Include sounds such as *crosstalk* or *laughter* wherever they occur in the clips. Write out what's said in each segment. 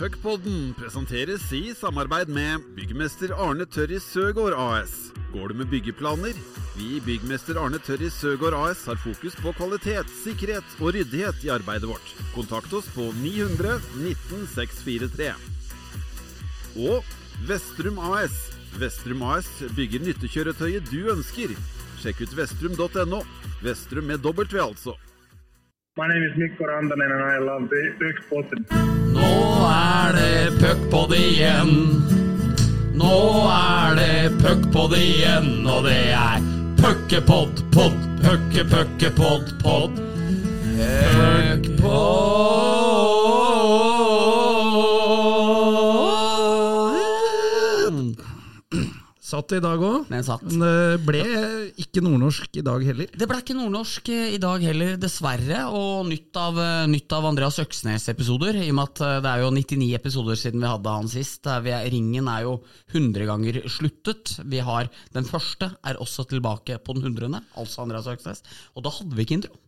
Puckpodden presenteres i samarbeid med byggmester Arne Tørris Søgaard AS. Går du med byggeplaner? Vi i Byggmester Arne Tørris Søgaard AS har fokus på kvalitet, sikkerhet og ryddighet i arbeidet vårt. Kontakt oss på 900 19 643. Og Vestrum AS. Vestrum AS bygger nyttekjøretøyet du ønsker. Sjekk ut vestrum.no. Vestrum med W, altså. My name is Mikko Rantanen and I love the Puckpodden. Nå er det puckpod igjen. Nå er det puckpod igjen, og det er puckepod, pod, pucke, puckepod, pod. Puckpod. Satt i dag òg. Men det ble ikke nordnorsk i dag heller. Det ble ikke nordnorsk eh, i dag heller, dessverre. Og nytt av, eh, nytt av Andreas Øksnes-episoder, i og med at eh, det er jo 99 episoder siden vi hadde han sist. Vi, ringen er jo 100 ganger sluttet. Vi har Den første er også tilbake på den hundrede, altså Andreas Øksnes. Og da hadde vi ikke intro.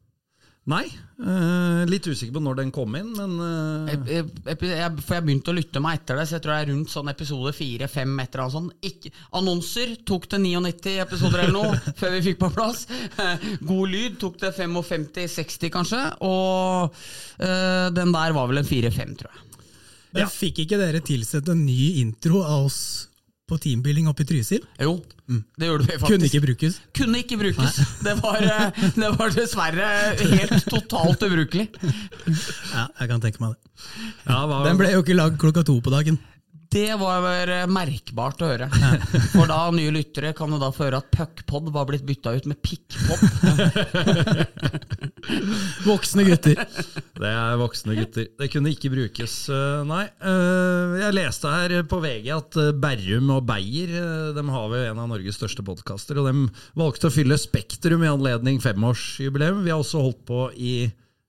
Nei. Uh, litt usikker på når den kom inn, men uh... Jeg, jeg, jeg, for jeg begynte å lytte meg etter det, så jeg tror det er rundt sånn episode 4-5 etter sånn. Ikke, annonser tok det 99 episoder eller noe *laughs* før vi fikk på plass. *laughs* God lyd tok det 55-60 kanskje, og uh, den der var vel en 4-5, tror jeg. Men Fikk ikke dere tilsett en ny intro av oss på teambuilding oppe i Trysil? Jo, det gjorde vi faktisk. Kunne ikke brukes. Kunne ikke brukes. Det var, eh, det var dessverre helt totalt ubrukelig. Ja, jeg kan tenke meg det. ja, var... Den ble jo ikke lagd klokka to på dagen. Det var eh, merkbart å høre. *laughs* For da nye lyttere kan jo da få høre at puckpod var blitt bytta ut med pickpod. *laughs* Voksne gutter. Det er voksne gutter. Det kunne ikke brukes, eh, nei. Eh, Jeg leste her på VG at Berrum og Beyer de har jo en av Norges største podkaster, og de valgte å fylle Spektrum i anledning femårsjubileum. Vi har også holdt på i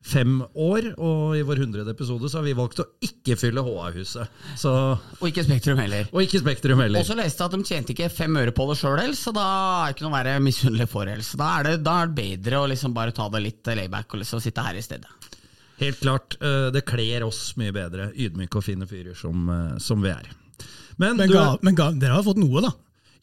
fem år, og i vår hundrede episode så har vi valgt å ikke fylle HA-huset. Og ikke Spektrum heller. Og ikke Spektrum heller. Og så leste jeg at de tjente ikke fem øre på det sjøl, så da er det ikke noe å være misunnelig for. ellers. Da er, det, da er det bedre å liksom bare ta det litt layback og liksom sitte her i stedet. Helt klart. eh, Det kler oss mye bedre, ydmyke og fine fyrer som, eh, som vi er. Men, Men, du, ga, men ga, dere har fått noe, da.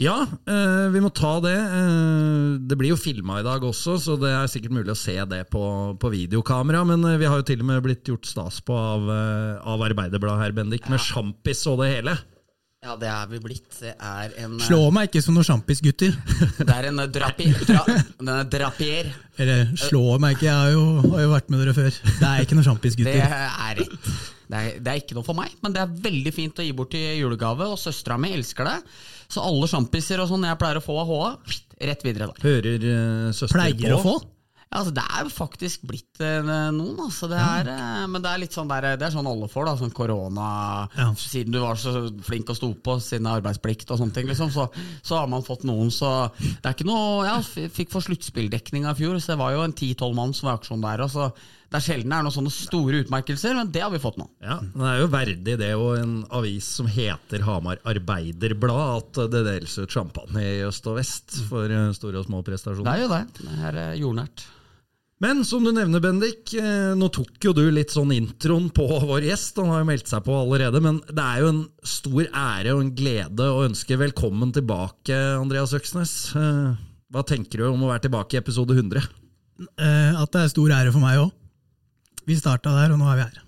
Ja, eh, vi må ta det. Eh, Det blir jo filma i dag også, så det er sikkert mulig å se det på, på videokamera. Men eh, vi har jo til og med blitt gjort stas på av, av Arbeiderbladet her, Bendik, med sjampis og det hele. Ja, det er vi blitt. Det er en Slå meg ikke som noen sjampisgutter. *laughs* Det er en drapier. dra, den er drapier. Eller slå meg ikke, jeg har jo, har jo vært med dere før. Det er ikke noen Det sjampisgutter. er rett. Det er, det er ikke noe for meg, men det er veldig fint å gi bort i julegave, og søstera mi elsker det. Så alle sjampiser og sånn jeg pleier å få av HA, rett videre der. Hører uh, søster Pleier på. å få. Ja, altså, det er jo faktisk blitt eh, noen, altså. Det er, eh, men det er litt sånn der, det er sånn alle får, da. Sånn korona Ja. Siden du var så flink og sto på siden arbeidsplikt og sånne ting, liksom, så, så har man fått noen, så det er ikke noe Ja, fikk for sluttspilldekninga i fjor, så det var jo en ti-tolv mann som var i aksjon der. Og så det er sjelden det er noen sånne store utmerkelser, men det har vi fått nå. Ja, Det er jo verdig det, og en avis som heter Hamar Arbeiderblad, at det deles ut champagne i øst og vest for eh, store og små prestasjoner. Det er jo det. Det er eh, jordnært. Men som du nevner, Bendik, eh, nå tok jo du litt sånn introen på vår gjest. Han har jo meldt seg på allerede, men det er jo en stor ære og en glede å ønske velkommen tilbake, Andreas Øksnes. Hva tenker du om å være tilbake i episode 100? Eh, at det er stor ære for meg òg. Vi starta der, og nå er vi her.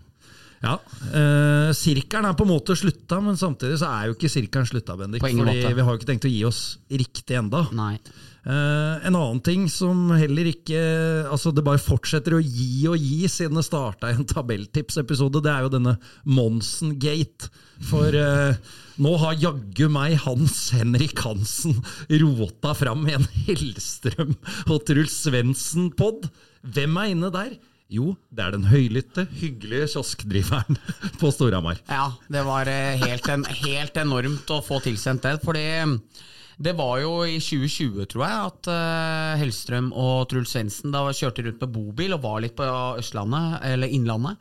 Ja, eh, Sirkelen er på en måte slutta, men samtidig så er jo ikke sirkelen slutta, Bendik. På ingen fordi måte. vi har jo ikke tenkt å gi oss riktig enda. Nei. Eh, en annen ting som heller ikke Altså det bare fortsetter å gi og gi siden det starta i en tabelltipsepisode, det er jo denne Monsen-gate. For eh, nå har jaggu meg Hans Henrik Hansen rota fram i en Hellstrøm og Truls Svendsen-pod. Hvem er inne der? Jo, det er den høylytte, hyggelige kioskdriveren *laughs* på Storhamar. Ja, det var eh, helt, en, helt enormt å få tilsendt det. Fordi det var jo i 2020, tror jeg, at eh, Hellstrøm og Truls Svendsen kjørte rundt med bobil og var litt på Østlandet, eller Innlandet.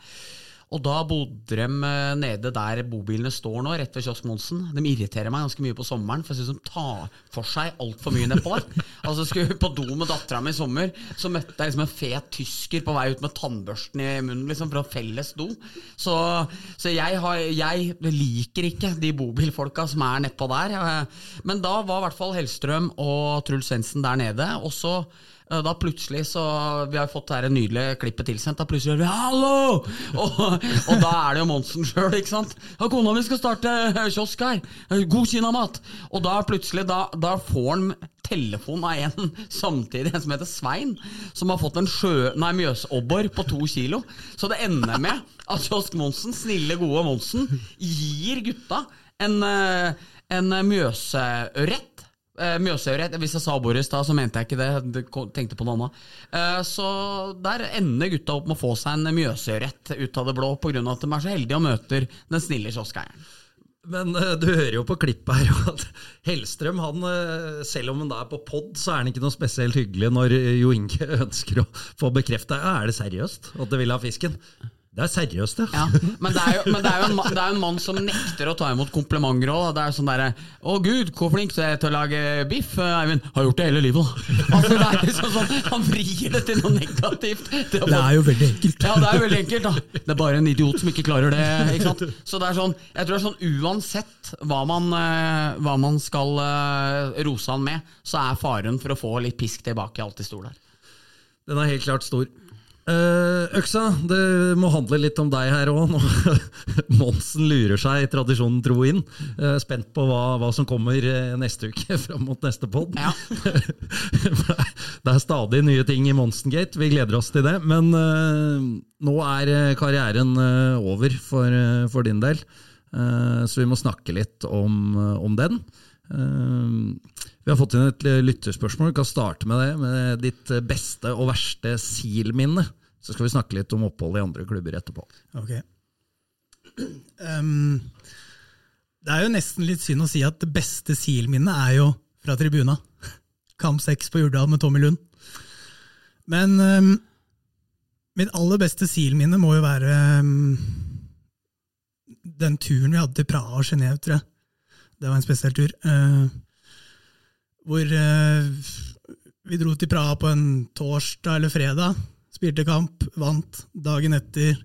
Og da bodde de eh, nede der bobilene står nå, rett ved Kiosk Monsen. De irriterer meg ganske mye på sommeren, for jeg syns de tar for seg altfor mye nedpå der. *laughs* altså Skulle på do med dattera mi i sommer, så møtte jeg liksom en fet tysker på vei ut med tannbørsten i munnen liksom fra felles do. Så, så jeg, har, jeg liker ikke de bobilfolka som er nedpå der. Eh, Men da var i hvert fall Hellstrøm og Truls Svendsen der nede. Og så da plutselig så Vi har fått det her nydelige klippet tilsendt. Da plutselig hører vi 'hallo!' Og, og da er det jo Monsen sjøl, ikke sant. Ja, 'Kona mi skal starte eh, kiosk her. Eh, God kinamat!' Og da plutselig da, da får han telefon av en samtidig, en som heter Svein, som har fått en sjø, nei, mjøsobbor på to kilo. Så det ender med at Kiosk Monsen, snille, gode Monsen, gir gutta en, eh, en mjøsørret. Eh, Mjøsørret. Hvis jeg sa Boris stad, så mente jeg ikke det. Tenkte på noe annet. Eh, Så der ender gutta opp med å få seg en mjøsørret ut av det blå, pga. at de er så heldige og møter den snille kioskeieren. Men eh, du hører jo på klippet her at Hellstrøm, han, selv om han da er på pod, så er han ikke noe spesielt hyggelig når Jo Inge *laughs* ønsker å få bekrefta. Er det seriøst at du vil ha fisken? Det er seriøst, ja. Ja, men det er jo, men det er jo en, det er en mann som nekter å ta imot komplimenter òg. Det er jo sånn derre 'Å gud, hvor flink du er til å lage biff', Eivind. Har gjort det hele livet, da. *laughs* Altså, det er liksom sånn, han vrir det til noe negativt. Det er, Det er jo veldig enkelt. Ja, det er jo veldig enkelt, da. Det er bare en idiot som ikke klarer det. ikke sant? Så det er sånn, jeg tror det er sånn uansett hva man, eh, hva man skal eh, rose han med, så er faren for å få litt pisk tilbake alltid stor der. Den er helt klart stor. Eh, øksa, det må handle litt om deg her òg. *laughs* Monsen lurer seg tradisjonen tro inn. Eh, spent på hva, hva som kommer eh, neste uke *laughs* fram mot neste pod. Ja. *laughs* det er stadig nye ting i Monsen-gate, vi gleder oss til det. Men nå er karrieren over for, for din del, så vi må snakke litt om, om den. Eh, vi har fått inn et lytterspørsmål. Vi kan starte med det, med ditt beste og verste SIL-minne. Så skal vi snakke litt om oppholdet i andre klubber etterpå. Ok. Um, det er jo nesten litt synd å si at det beste SIL-minnet er jo fra tribuna. Kamp 6 på Jordal med Tommy Lund. Men um, mitt aller beste SIL-minne må jo være um, den turen vi hadde til Praha og Genéve, tror jeg. Det var en spesiell tur. eh, hvor eh, vi dro til Praha på en torsdag eller fredag. Spilte kamp, vant. Dagen etter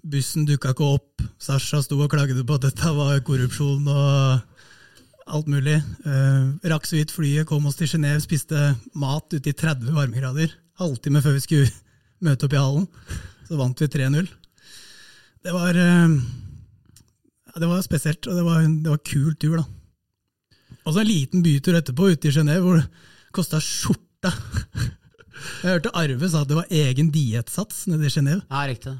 bussen dukka ikke opp. Sasha sto og klagde på at dette var korrupsjon og alt mulig. Eh, rakk så vidt flyet, kom oss til Genéve, spiste mat ute i 30 varmegrader. Halvtime før vi skulle møte opp i hallen. Så vant vi 3-0. Det var ja, Det var spesielt, og det var en det var en kul tur, da. Og så en liten bytur etterpå, ute i Genéve, hvor det kosta skjorta. *laughs* Jeg hørte Arve sa at det var egen diettsats nede i Genéve. Ja, riktig.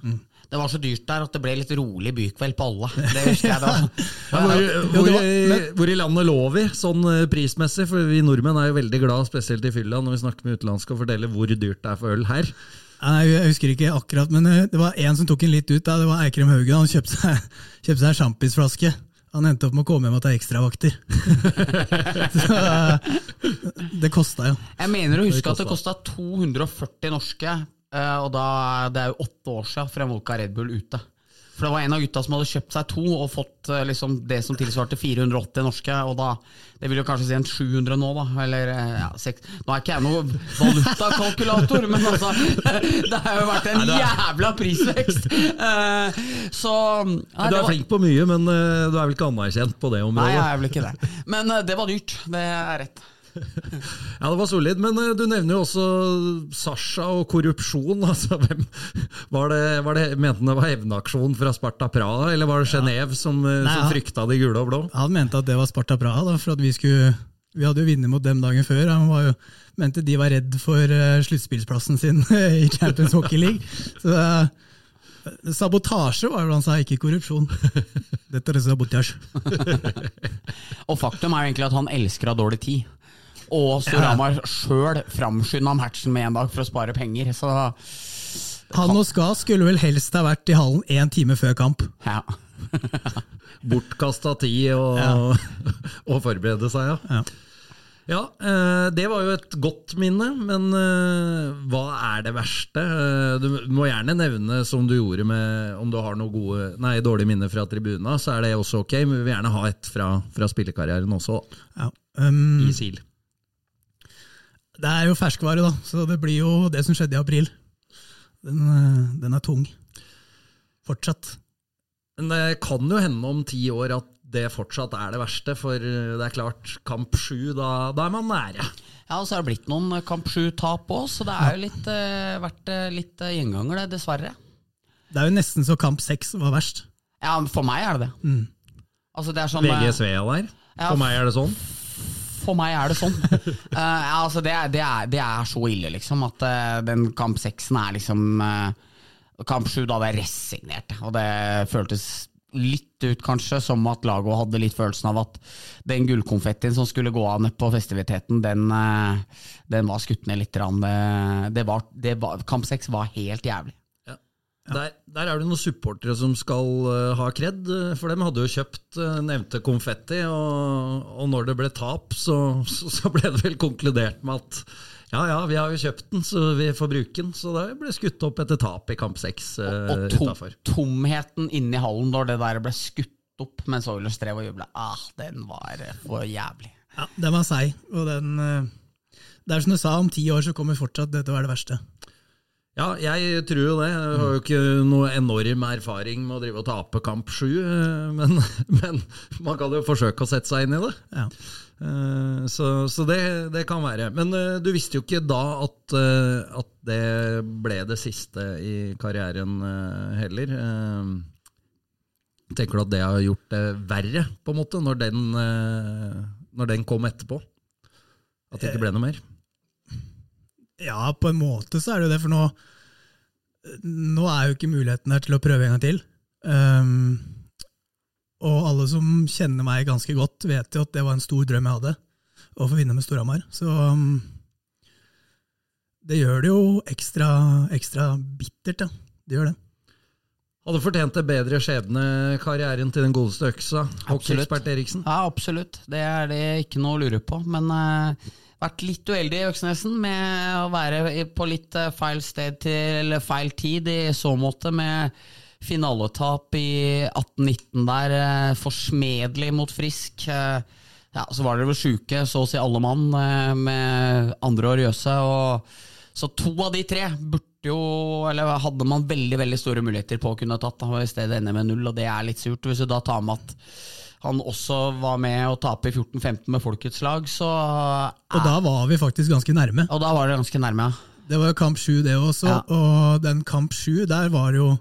Det var så dyrt der at det ble litt rolig bykveld på alle. Det husker jeg da. *laughs* Hvor, jo, hvor, det hvor i landet lå vi, sånn eh, prismessig? For vi nordmenn er jo veldig glad, spesielt i fylla, når vi snakker med utenlandske og forteller hvor dyrt det er for øl her. Nei, jeg husker ikke akkurat, men eh, det var en som tok en litt ut. Da. Det var Eikrem Haugen. Han kjøpte seg, *laughs* kjøpte seg en sjampisflaske. Han endte opp med å komme hjem og ta ekstravakter. *laughs* Så, eh, det kosta jo. Jeg mener å huske at det kosta 240 norske, eh, og da, det er jo åtte år siden Fremvolka Red Bull ute. For det var en av gutta som hadde kjøpt seg to og fått eh, liksom det som tilsvarte 480 norske, og da Det vil jo kanskje si en 700 nå, da. Eller eh, ja, 6. Nå er ikke jeg noen valutakalkulator, *laughs* men altså Det har jo vært en jævla prisvekst! Eh, Så nei, Du er var- flink på mye, men du er vel ikke anerkjent på det området? Nei, jeg er vel ikke det. Men det var dyrt. Det er rett. Ja, det var solid, men eh, du nevner jo også Sasha og korrupsjon. *laughs* Altså, hvem, var det, var det, mente han det var hevnaksjon fra Sparta Praha, eller var det Genéve som, eh, Nei, som frykta de gule og blå? Han mente at det var Sparta Praha, da, for at vi skulle vi hadde jo vunnet mot dem dagen før. Han var jo, mente de var redd for uh, sluttspillsplassen sin *laughs* i Champions Hockey League. Så uh, Sabotasje var det han sa, ikke korrupsjon. *laughs* Dette er sabotasje. Og faktum er jo egentlig at han elsker å ha dårlig tid. Og Storhamar sjøl framskynda matchen med en dag for å spare penger. Så Han og Ska skulle vel helst ha vært i hallen én time før kamp. ja. *laughs* Bortkasta tid og, Ja. og forberede seg, ja. Ja. Ja, eh, det var jo et godt minne, men eh, hva er det verste? Eh, Du må gjerne nevne, som du gjorde med om du har noe gode, nei, dårlige minner fra tribuna, så er det også ok, men vi vil gjerne ha et fra, fra spillekarrieren også, Ja. Um, i SIL. Det er jo ferskvare, da, så det blir jo det som skjedde i april. Den, eh, den er tung. Fortsatt. Men det kan jo hende om ti år at det fortsatt er det verste, for det er klart, kamp sju, da, da er man nære. Ja, og så har det blitt noen eh, kamp sju-tap òg, så det er jo litt, eh, vært eh, litt eh, gjenganger, det, dessverre. Det er jo nesten så kamp seks var verst. Ja, men for meg er det det. Altså, det er sånn, eh, VG Svea der. Ja. For meg er det sånn. For meg er det sånn. Uh, *laughs* altså det, det, er, det er så ille, liksom, at uh, den kamp seksen er liksom eh, Kamp sju, da hadde jeg resignert. Og det føltes litt ut, kanskje, som at laget hadde litt følelsen av at den gullkonfettien som skulle gå av nede på festiviteten, den, den var skutt ned litt. Det, det det kamp seks var helt jævlig. Der, der er det noen supportere som skal uh, ha kred, eh, for dem hadde jo kjøpt uh, nevnte konfetti, og, og når det ble tap, så, så, så ble det vel konkludert med at ja ja, vi har jo kjøpt den, så vi får bruke den. Så det ble skutt opp etter tap i kamp seks uh, Og tom, tomheten inne i hallen når det der ble skutt opp mens Oilers drev og jubla, ah, den var for jævlig. Ja, Den var seig, og den Det er som du sa, om ti år så kommer fortsatt dette å være det verste. Ja, jeg tror jo det. Jeg har jo ikke noe enorm erfaring med å drive og tape kamp sju, eh, men, *laughs* men man kan jo forsøke å sette seg inn i det. Ja. Eh, Så, så det, det kan være. Men eh, du visste jo ikke da at, at det ble det siste i karrieren heller. Tenker du at det har gjort det verre, på en måte, når den, når den kom etterpå? At det ikke ble noe mer? Ja, på en måte så er det jo det, for nå, nå er jo ikke muligheten der til å prøve en gang til. Um, og alle som kjenner meg ganske godt, vet jo at det var en stor drøm jeg hadde, å få vinne med Storhamar. Så um, det gjør det jo ekstra, ekstra bittert, ja. Det gjør det. Hadde fortjent det bedre skjebne karrieren til den godeste øksa. Hockeyekspert Eriksen. Ja, absolutt. Det er det ikke noe å lure på. Men uh, vært litt uheldig i Øksnesen med å være på litt eh, feil sted til eller feil tid i så måte, med finaletap i 18-19 der, uh, forsmedelig mot Frisk. Eh, ja, så var dere vel sjuke, så å si alle mann, eh, med andre år Jøse. Så to av de tre burde jo, eller hadde man veldig veldig store muligheter på å kunne tatt, da, var i stedet ende med null, og det er litt surt. Hvis du da tar med at han også var med å tape i 14-15 med Folkets lag, så Og da var vi faktisk ganske nærme. Og da var det ganske nærme, ja. Det var jo kamp sju, det også. Ja. Og den kamp sju, der var jo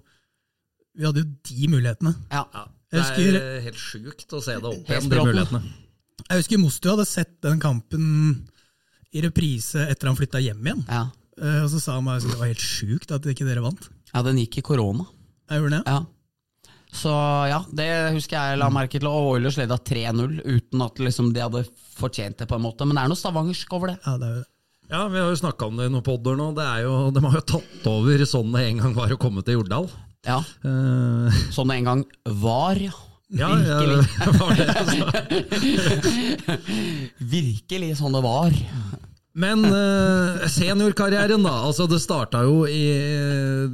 Vi hadde jo de mulighetene. ja. Jeg Det husker, er helt sjukt å se det opp igjen, de mulighetene. jeg husker Mostu hadde sett den kampen i reprise etter han flytta hjem igjen. Ja. Eh, Og så sa han meg at det var helt sjukt at ikke dere vant. ja, den gikk i korona. Jeg gjorde det. Ja. Så ja, det husker jeg la merke til. Og Oilers leda 3-0 uten at liksom de hadde fortjent det, på en måte. Men det er noe stavangersk over det. Ja, det er det. Ja, Vi har jo snakka om det i noen podder nå. Det er jo, de har jo tatt over sånn det en gang var å komme til Jordal. Ja, Uh, Sånn det en gang var, ja. ja, Virkelig. Ja, var det, altså. *laughs* Virkelig sånn det var. Men uh, seniorkarrieren, da. altså Det starta jo i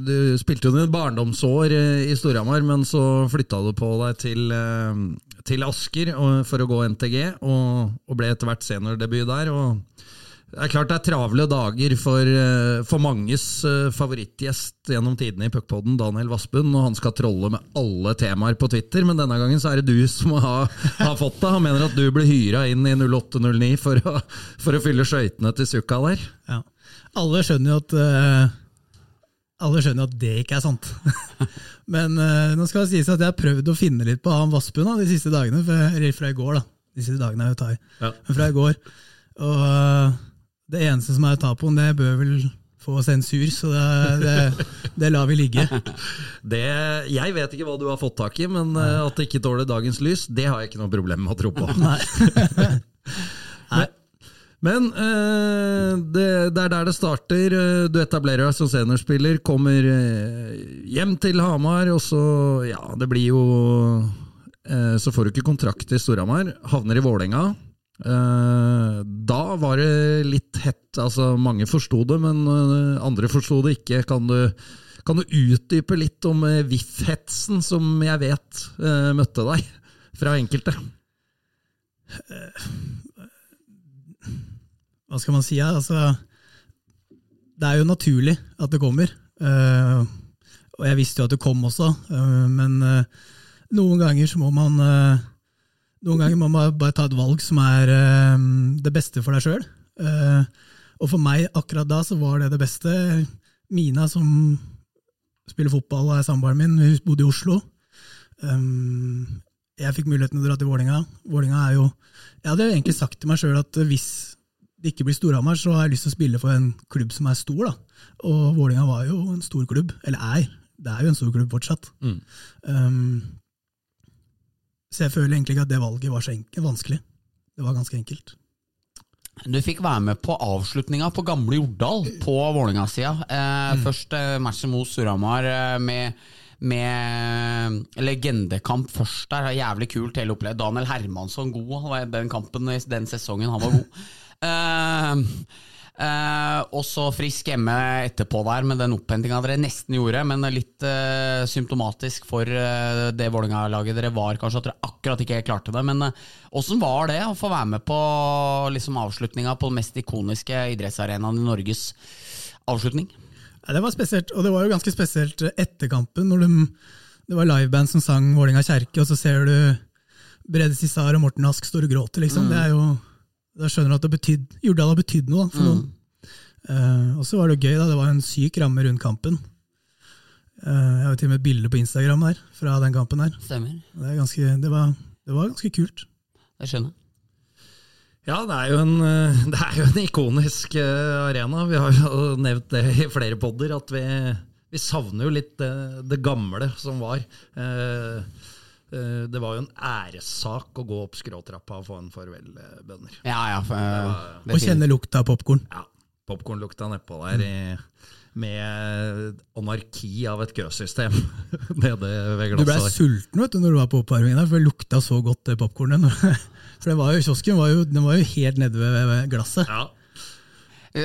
Du spilte jo dine barndomsår eh, i Storhamar, men så flytta du på deg til, eh, til Asker og- for å gå NTG, og, og ble etter hvert seniordebut der. og det er klart det er travle dager for, eh, for manges eh, favorittgjest gjennom tidene i Puckpodden, Daniel Vassbund, og han skal trolle med alle temaer på Twitter, men denne gangen så er det du som har, har fått det. Han mener at du ble hyra inn i 0809 for å, for å fylle skøytene til Sukka der. Ja. Alle skjønner jo at uh, Alle skjønner at det ikke er sant. *laughs* Men uh, nå skal det sies at jeg har prøvd å finne litt på han Vassbund da, de siste dagene, fra i går. da. De siste dagene er jo tai. Ja. Men fra i går. Og eh, det eneste som er å ta på, det bør vel få sensur, så det, det, det lar vi ligge. *laughs* Det, jeg vet ikke hva du har fått tak i, men eh, at det ikke tåler dagens lys, det har jeg ikke noe problem med å tro på. *laughs* Nei. *laughs* Nei. Men øh, det, det er der det starter. Eh, Du etablerer deg som seniorspiller, kommer hjem til Hamar, og så Ja, det blir jo øh, Så får du ikke kontrakt i Storhamar. Havner i Vålerenga. Eh, da var det litt hett. altså Mange forsto det, men eh, andre forsto det ikke. Kan du, kan du utdype litt om eh, VIF-hetsen som jeg vet møtte deg fra enkelte? Hva skal man si? Altså, det er jo naturlig at det kommer. Og jeg visste jo at det kom også, men noen ganger så må man Noen ganger må man bare ta et valg som er uh, det beste for deg sjøl. og for meg akkurat da så var det det beste. Mina, som spiller fotball og er samboeren min, hun bodde i Oslo. Um, jeg fikk muligheten til å dra til Vålinga. Vålinga er jo Jeg hadde egentlig sagt til meg sjøl at hvis det ikke blir Storhamar, så har jeg lyst til å spille for en klubb som er stor. da. Og Vålinga var jo en stor klubb. Eller er. Det er jo en stor klubb fortsatt. Mm. Um, så jeg føler egentlig ikke at det valget var så enkelt, vanskelig. Det var ganske enkelt. Du fikk være med på avslutninga på gamle Jordal på Vålerenga-sida. Eh, Først eh, matchen mot Storhamar eh, med, med legendekamp først der. Jævlig kult hele opplegget. Daniel Hermansson god den kampen i den sesongen. Han var god. *laughs* Eh, eh, og så frisk hjemme etterpå der med den opphentinga dere nesten gjorde, men litt eh, symptomatisk for eh, det Vålerenga-laget dere var, kanskje, at dere akkurat ikke klarte det. Men åssen var det å få være med på liksom, avslutninga på den mest ikoniske idrettsarenaen i Norges avslutning? Ja, det var spesielt, og det var jo ganske spesielt etter kampen, når de, det var liveband som sang Vålinga kjerke, og så ser du Brede Cissar og Morten Ask står og gråter, liksom. Det er jo, Da skjønner du at det betyd, Jordal har betydd noe da, for noen. Uh, og så var det gøy, da. Det var en syk ramme rundt kampen. Uh, jeg har til og med et bilde på Instagram der, fra den kampen her. Stemmer. Det, er ganske, det, var, det var ganske kult. Jeg skjønner. Ja, det er jo en, eh, *laughs* det er jo en ikonisk arena. Vi har jo *laughs* nevnt det i flere podder, at vi, vi savner jo litt det, det gamle som var. Eh, Det var jo en æressak å gå opp skråtrappa og få en farvelbønner. Ja, ja. For, Og kjenne lukta av popkorn. Ja, Popkornlukta nedpå der i, med anarki av et køsystem *laughs* nede ved Du ble sulten vet du, når du var på oppvarmingen, der, for det lukta så godt, det popkornet. *laughs* For det var jo, kiosken var jo, den var jo helt nede ved ved glasset. Ja.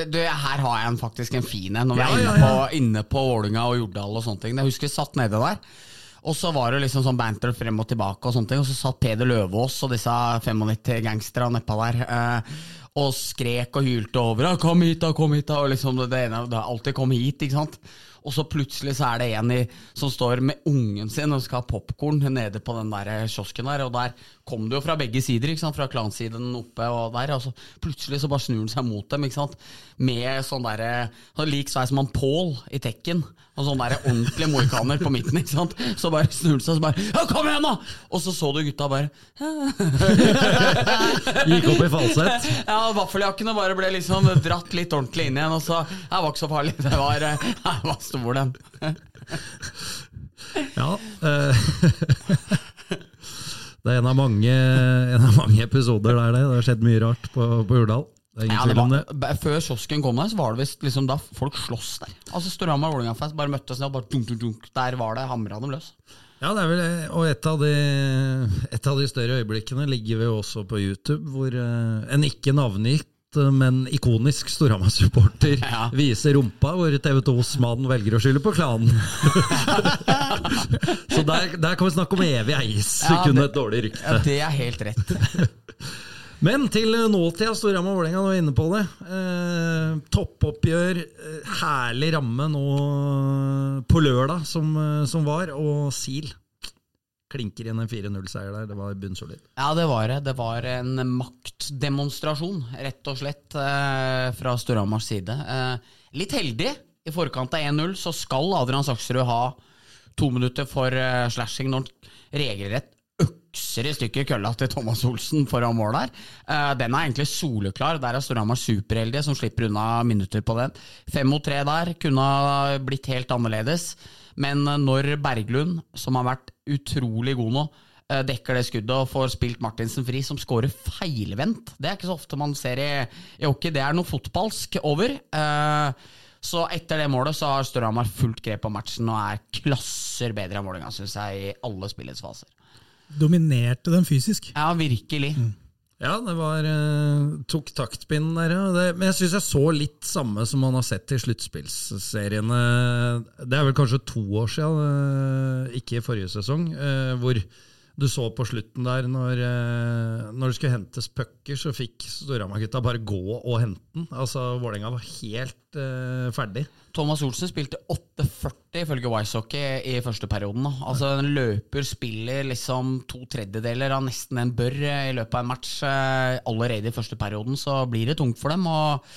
Du, her har jeg en, faktisk en fin en, når vi Ja, er inne ja, på, ja. inne på Vålinga og Jordal og sånne ting. Jeg husker vi satt nede der, og så var det liksom sånn banter frem og tilbake, og sånne ting, og så satt Peder Løvaas og disse 95-gangsterne nedpå der. Eh, og skrek og hylte over 'kom hit, da, kom hit', da. Og liksom det ene, det alltid 'kom hit', ikke sant. Og så plutselig så er det en i, som står med ungen sin og skal ha popkorn nede på den der kiosken der, og der kom det jo fra begge sider, ikke sant, fra klansiden oppe og der, og så plutselig så bare snur han seg mot dem, ikke sant, med sånn derre sånn lik sveis som han Paul i Tekken, og sånn derre ordentlig mohikaner på midten, ikke sant, så bare snur han seg og så bare ja, kom igjen da! Og så så du gutta bare Gikk opp i falsett. ja, vaffeljakkene bare ble liksom dratt litt ordentlig inn igjen, og så Det var ikke så farlig. Det var, eh, det var stor, den. Ja. eh, det er en av mange, en av mange episoder der, det. Det har skjedd mye rart på, på. Det er ingen Ja, det tvil om det. var, før kiosken kom der, så var det visst liksom da folk sloss der. Altså Storhamar Vålerenga-fest bare møttes ned og bare dunk, dunk, dunk. Der var det hamra dem løs. Ja, det er vel. Og et av, de, et av de større øyeblikkene ligger vi også på YouTube, hvor eh, en ikke navngitt, men ikonisk Storhamar-supporter *laughs* Ja. viser rumpa, hvor TV 2s mann velger å skylde på klanen. *laughs* Så der, der kan vi snakke om evig eis, Ja, kun det- et dårlig rykte. Ja, Det er helt rett. *laughs* Men til nåtida, Storhamar Vålerenga, nå er inne på det. Eh, toppoppgjør, eh, herlig ramme nå på lørdag som, eh, som var, og Sil klinker inn en 4-0-seier der. Det var bunnsolid. Ja, det var det. Det var en maktdemonstrasjon, rett og slett, eh, fra Storhamars side. Eh, litt heldig. I forkant av 1-0 så skal Adrian Saksrud ha to minutter for eh, slashing når han regelrett økser i stykker kølla til Thomas Olsen foran mål der. Den er egentlig soleklar. Der er Storhamar superheldige som slipper unna minutter på den. Fem mot tre der kunne ha blitt helt annerledes. Men eh, når Berglund, som har vært utrolig god nå, eh, dekker det skuddet og får spilt Martinsen fri, som scorer feilvendt Det er ikke så ofte man ser i, i hockey. Det er noe fotballsk over. Eh, så etter det målet så har Storhamar fullt grep på matchen og er klasser bedre enn Vålerenga, syns jeg, i alle spillets faser. Dominerte den fysisk. Ja, virkelig. Ja, det var uh, tok taktpinnen der, ja. Det, men jeg syns jeg så litt samme som man har sett i sluttspillsseriene. Det er vel kanskje to år siden, uh, ikke i forrige sesong, uh, hvor du så på slutten der, når, eh, når det skulle hentes pucker, så fikk Storhamar-gutta bare gå og hente den. Altså, Vålerenga var helt uh, ferdig. Thomas Olsen spilte 8,40 ifølge Wisehockey i første perioden. Altså En løper spiller liksom to tredjedeler av nesten en bør i løpet av en match eh, allerede i første perioden, så blir det tungt for dem. og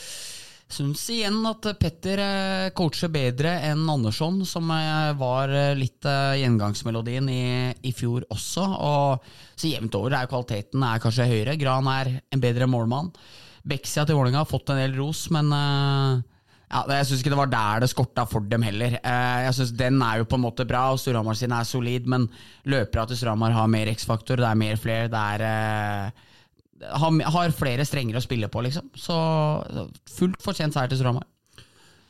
Syns igjen at Petter eh, coacher bedre enn Andersson, som eh, var eh, litt gjengangsmelodien i, i fjor også. Og så jevnt over er kvaliteten er kanskje høyere. Gran er en bedre målmann. Beksia til Vålerenga har fått en del ros, men ja, jeg syns ikke det var der det skorta for dem heller. Jeg synes Den er jo på en måte bra, og Storhamar sin er solid, men løpere til Storhamar har mer X-faktor, det er mer flere, det er har, har flere strenger å spille på, liksom. Så fullt fortjent seier til Storhamar.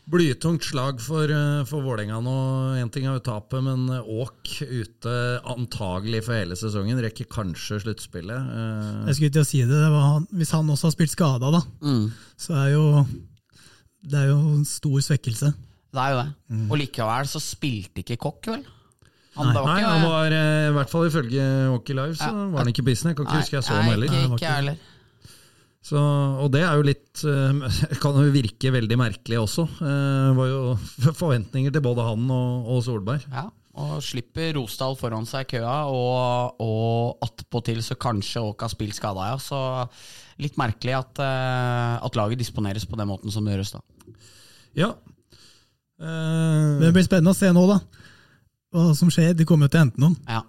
Blytungt slag for, eh, for Vålerenga nå. Én ting er jo tapet, men Åk ute antagelig for hele sesongen. Rekker kanskje sluttspillet. Eh, Jeg skulle til å si det, det var han, Hvis han også har spilt skada, da, så er jo det er jo en stor svekkelse. Det er jo det. Og likevel så spilte ikke Kokk, vel? Han, nei, var Nei, han var eh, i hvert fall ifølge Hockey Live, så Ja. var han ikke på. Jeg kan ikke huske jeg så ham heller. Ikke, Nei, ikke heller. Så, og det er jo litt eh, *laughs* Kan jo virke veldig merkelig også. Eh, Det var jo *laughs* forventninger til både han og, og Solberg. Ja, og slipper Rosdal foran seg i køa, og, og attpåtil så kanskje Åk har spilt skada, ja. Så litt merkelig at, at laget disponeres på den måten som det gjøres da. Ja. Men Eh, det blir spennende å se nå, da. Hva som skjer. De kommer jo til å hente noen. Ja.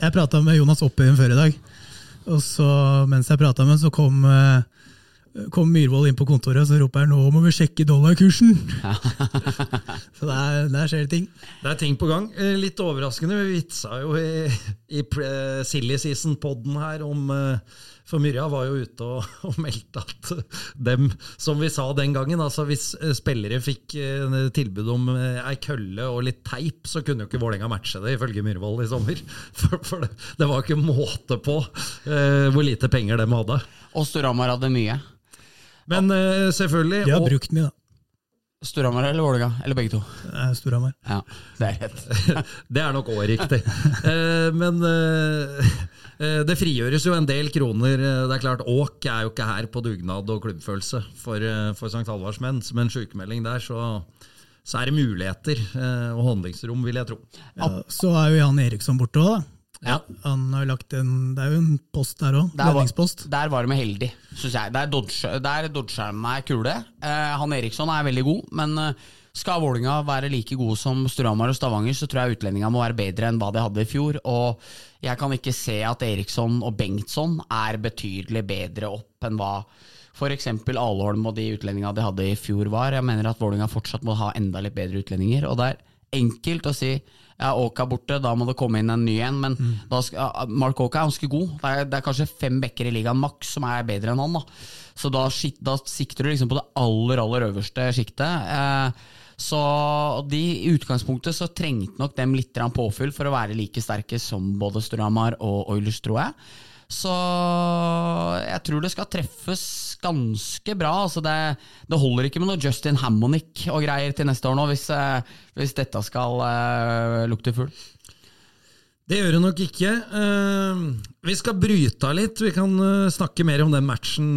Jeg prata med Jonas Oppøyen før i dag, og så, mens jeg prata med ham, så kom, eh, kom Myhrvold inn på kontoret og så roper han 'nå må vi sjekke dollarkursen'. *laughs* så der, der skjer det ting. det er ting på gang. Eh, Litt overraskende. Vi vitsa jo i, i Silly Season-podden her om eh, For Myrja var jo ute og, *laughs* og meldte at dem, som vi sa den gangen, altså hvis eh, spillere fikk eh, tilbud om eh, ei kølle og litt teip, så kunne jo ikke Vålerenga matche det, ifølge Myhrvold i sommer. *laughs* For, for det, det var ikke måte på eh, hvor lite penger dem hadde. Og Storhamar hadde mye. Men eh, selvfølgelig De har og- brukt mye, da. Storhamar eller Vålerenga? Eller begge to? Storhamar. Ja, det er rett. *laughs* Det er nok òg riktig. Eh, Men det frigjøres jo en del kroner. Eh, Det er klart, Åk er jo ikke her på dugnad og klubbfølelse for, eh, for St. Halvards menn. Som en sykemelding der, så, så er det muligheter eh, og handlingsrom, vil jeg tro. Ja, så er jo Jan Eriksson borte òg, da. Ja. Han har lagt en, det er jo en post der òg. ledningspost Lønningspost. der var de heldig, syns jeg. Der dodge- Der dodger de meg kule. Eh, han Eriksson er veldig god, men eh, skal Vålinga være like gode som Storhamar og Stavanger, så tror jeg utlendinga må være bedre enn hva de hadde i fjor. Og jeg kan ikke se at Eriksson og Bengtsson er betydelig bedre opp enn hva f.eks. Alholm og de utlendingene de hadde i fjor var. Jeg mener at Vålinga fortsatt må ha enda litt bedre utlendinger. Og det er enkelt å si ja, Åka er borte, da må det komme inn en ny en. Men da skal, Mark Åka er ganske god. Det er, det er kanskje fem backer i ligaen maks som er bedre enn han. da Så da, da sikter du liksom på det aller, aller øverste sjiktet. Eh, så de, i utgangspunktet så trengte nok dem litt påfyll for å være like sterke som både Storhamar og Oilers, tror jeg. Så jeg tror det skal treffes ganske bra. Altså det, det holder ikke med noe Justin Hammonick og greier til neste år nå, hvis, eh, hvis dette skal uh, lukte fugl. Det gjør det nok ikke. Eh, vi skal bryte av litt. Vi kan snakke mer om den matchen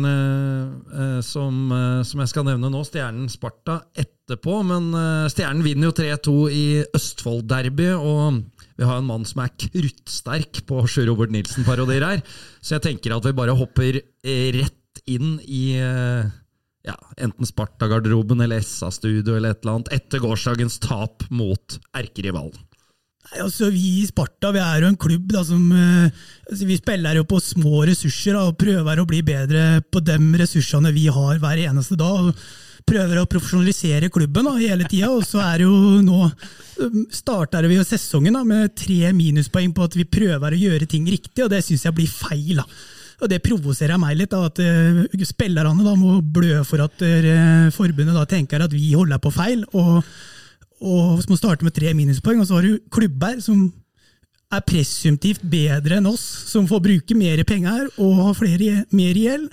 som, jeg skal nevne nå, Stjernen-Sparta, etterpå. Men eh, Stjernen vinner jo 3-2 i Østfold-derby, og vi har en mann som er kruttsterk på Sjur Robert Nilsen-parodier her. Så jeg tenker at vi bare hopper eh, rett inn i eh, ja, enten Sparta-garderoben eller SA-studio eller et eller annet, etter gårsdagens tap mot erkerivalen. Nei, altså Vi i Sparta vi er jo en klubb da, som altså, Vi spiller jo på små ressurser da, og prøver å bli bedre på de ressursene vi har hver eneste dag. Prøver å profesjonalisere klubben da, hele tida. Og så er jo nå starter vi jo sesongen da, med tre minuspoeng på at vi prøver å gjøre ting riktig, og det syns jeg blir feil. da. Og Det provoserer meg litt, da, at uh, spillerne da må blø for at uh, forbundet da tenker at vi holder på feil. og og som må starte med tre minuspoeng, og så har du klubber som er presumptivt bedre enn oss, som får bruke mer penger og har flere, mer gjeld.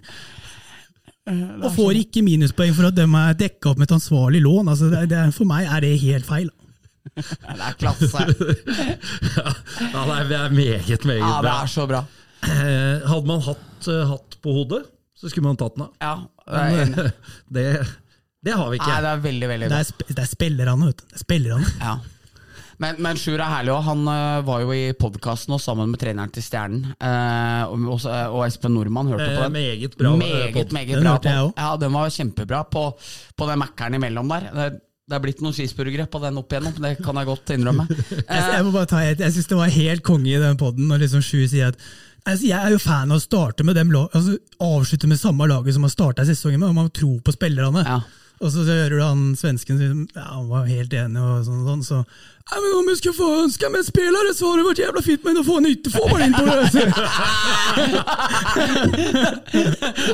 Og får ikke minuspoeng for at de er dekka opp med et ansvarlig lån. Altså, det, det, for meg er det helt feil. *laughs* Det er klasse. *laughs* Ja, det er meget, meget Ja, det er så bra. Eh, Hadde man hatt eh, hatt på hodet, så skulle man tatt den av. Ja. *laughs* Det, det har vi ikke. Nei, det er veldig, veldig Det bra. er, sp det er spillerne, vet du. Det er spillerne. Ja. Men, men Sjur er herlig òg. Han øh, var jo i podkasten sammen med treneren til Stjernen. øh, og, og Espen Nordmann hørte Eh, på den. meget bra, eh, Meget, meget Den bra. jeg Ja, den var kjempebra på, på den Mækkeren imellom der. Det, det er blitt noen cheeseburgere på den opp igjennom, det kan jeg godt innrømme. *laughs* Jeg, Eh, må bare ta et, jeg synes det var helt konge i den podden når liksom Sju sier at altså, jeg er jo fan av å starte med dem, altså, avslutte med samme laget som har starta sesongen med, og man tror på spillerne. Ja. Og så hører du han svensken ja, han var helt enig, og sånn, sånn så ja, men Om jeg skulle få ønske meg spillere, så hadde det vært jævla fint med å få en ytterforward inn på det! *laughs*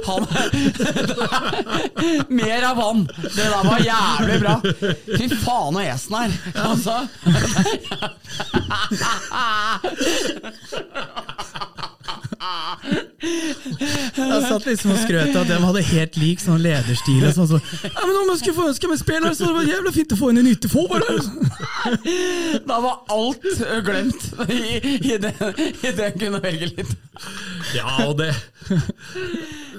Han *laughs* Mer av han! Det der var jævlig bra. Fy faen og esen her. Altså. *laughs* Jeg satt liksom og skrøt av at de hadde helt lik sånn lederstil. Og sånn, så, ja, men Om jeg skulle få ønske meg spillere, så det var jævla fint å få inn en ytterforward! Da var alt glemt i, i, det kunne velge litt. Ja, og det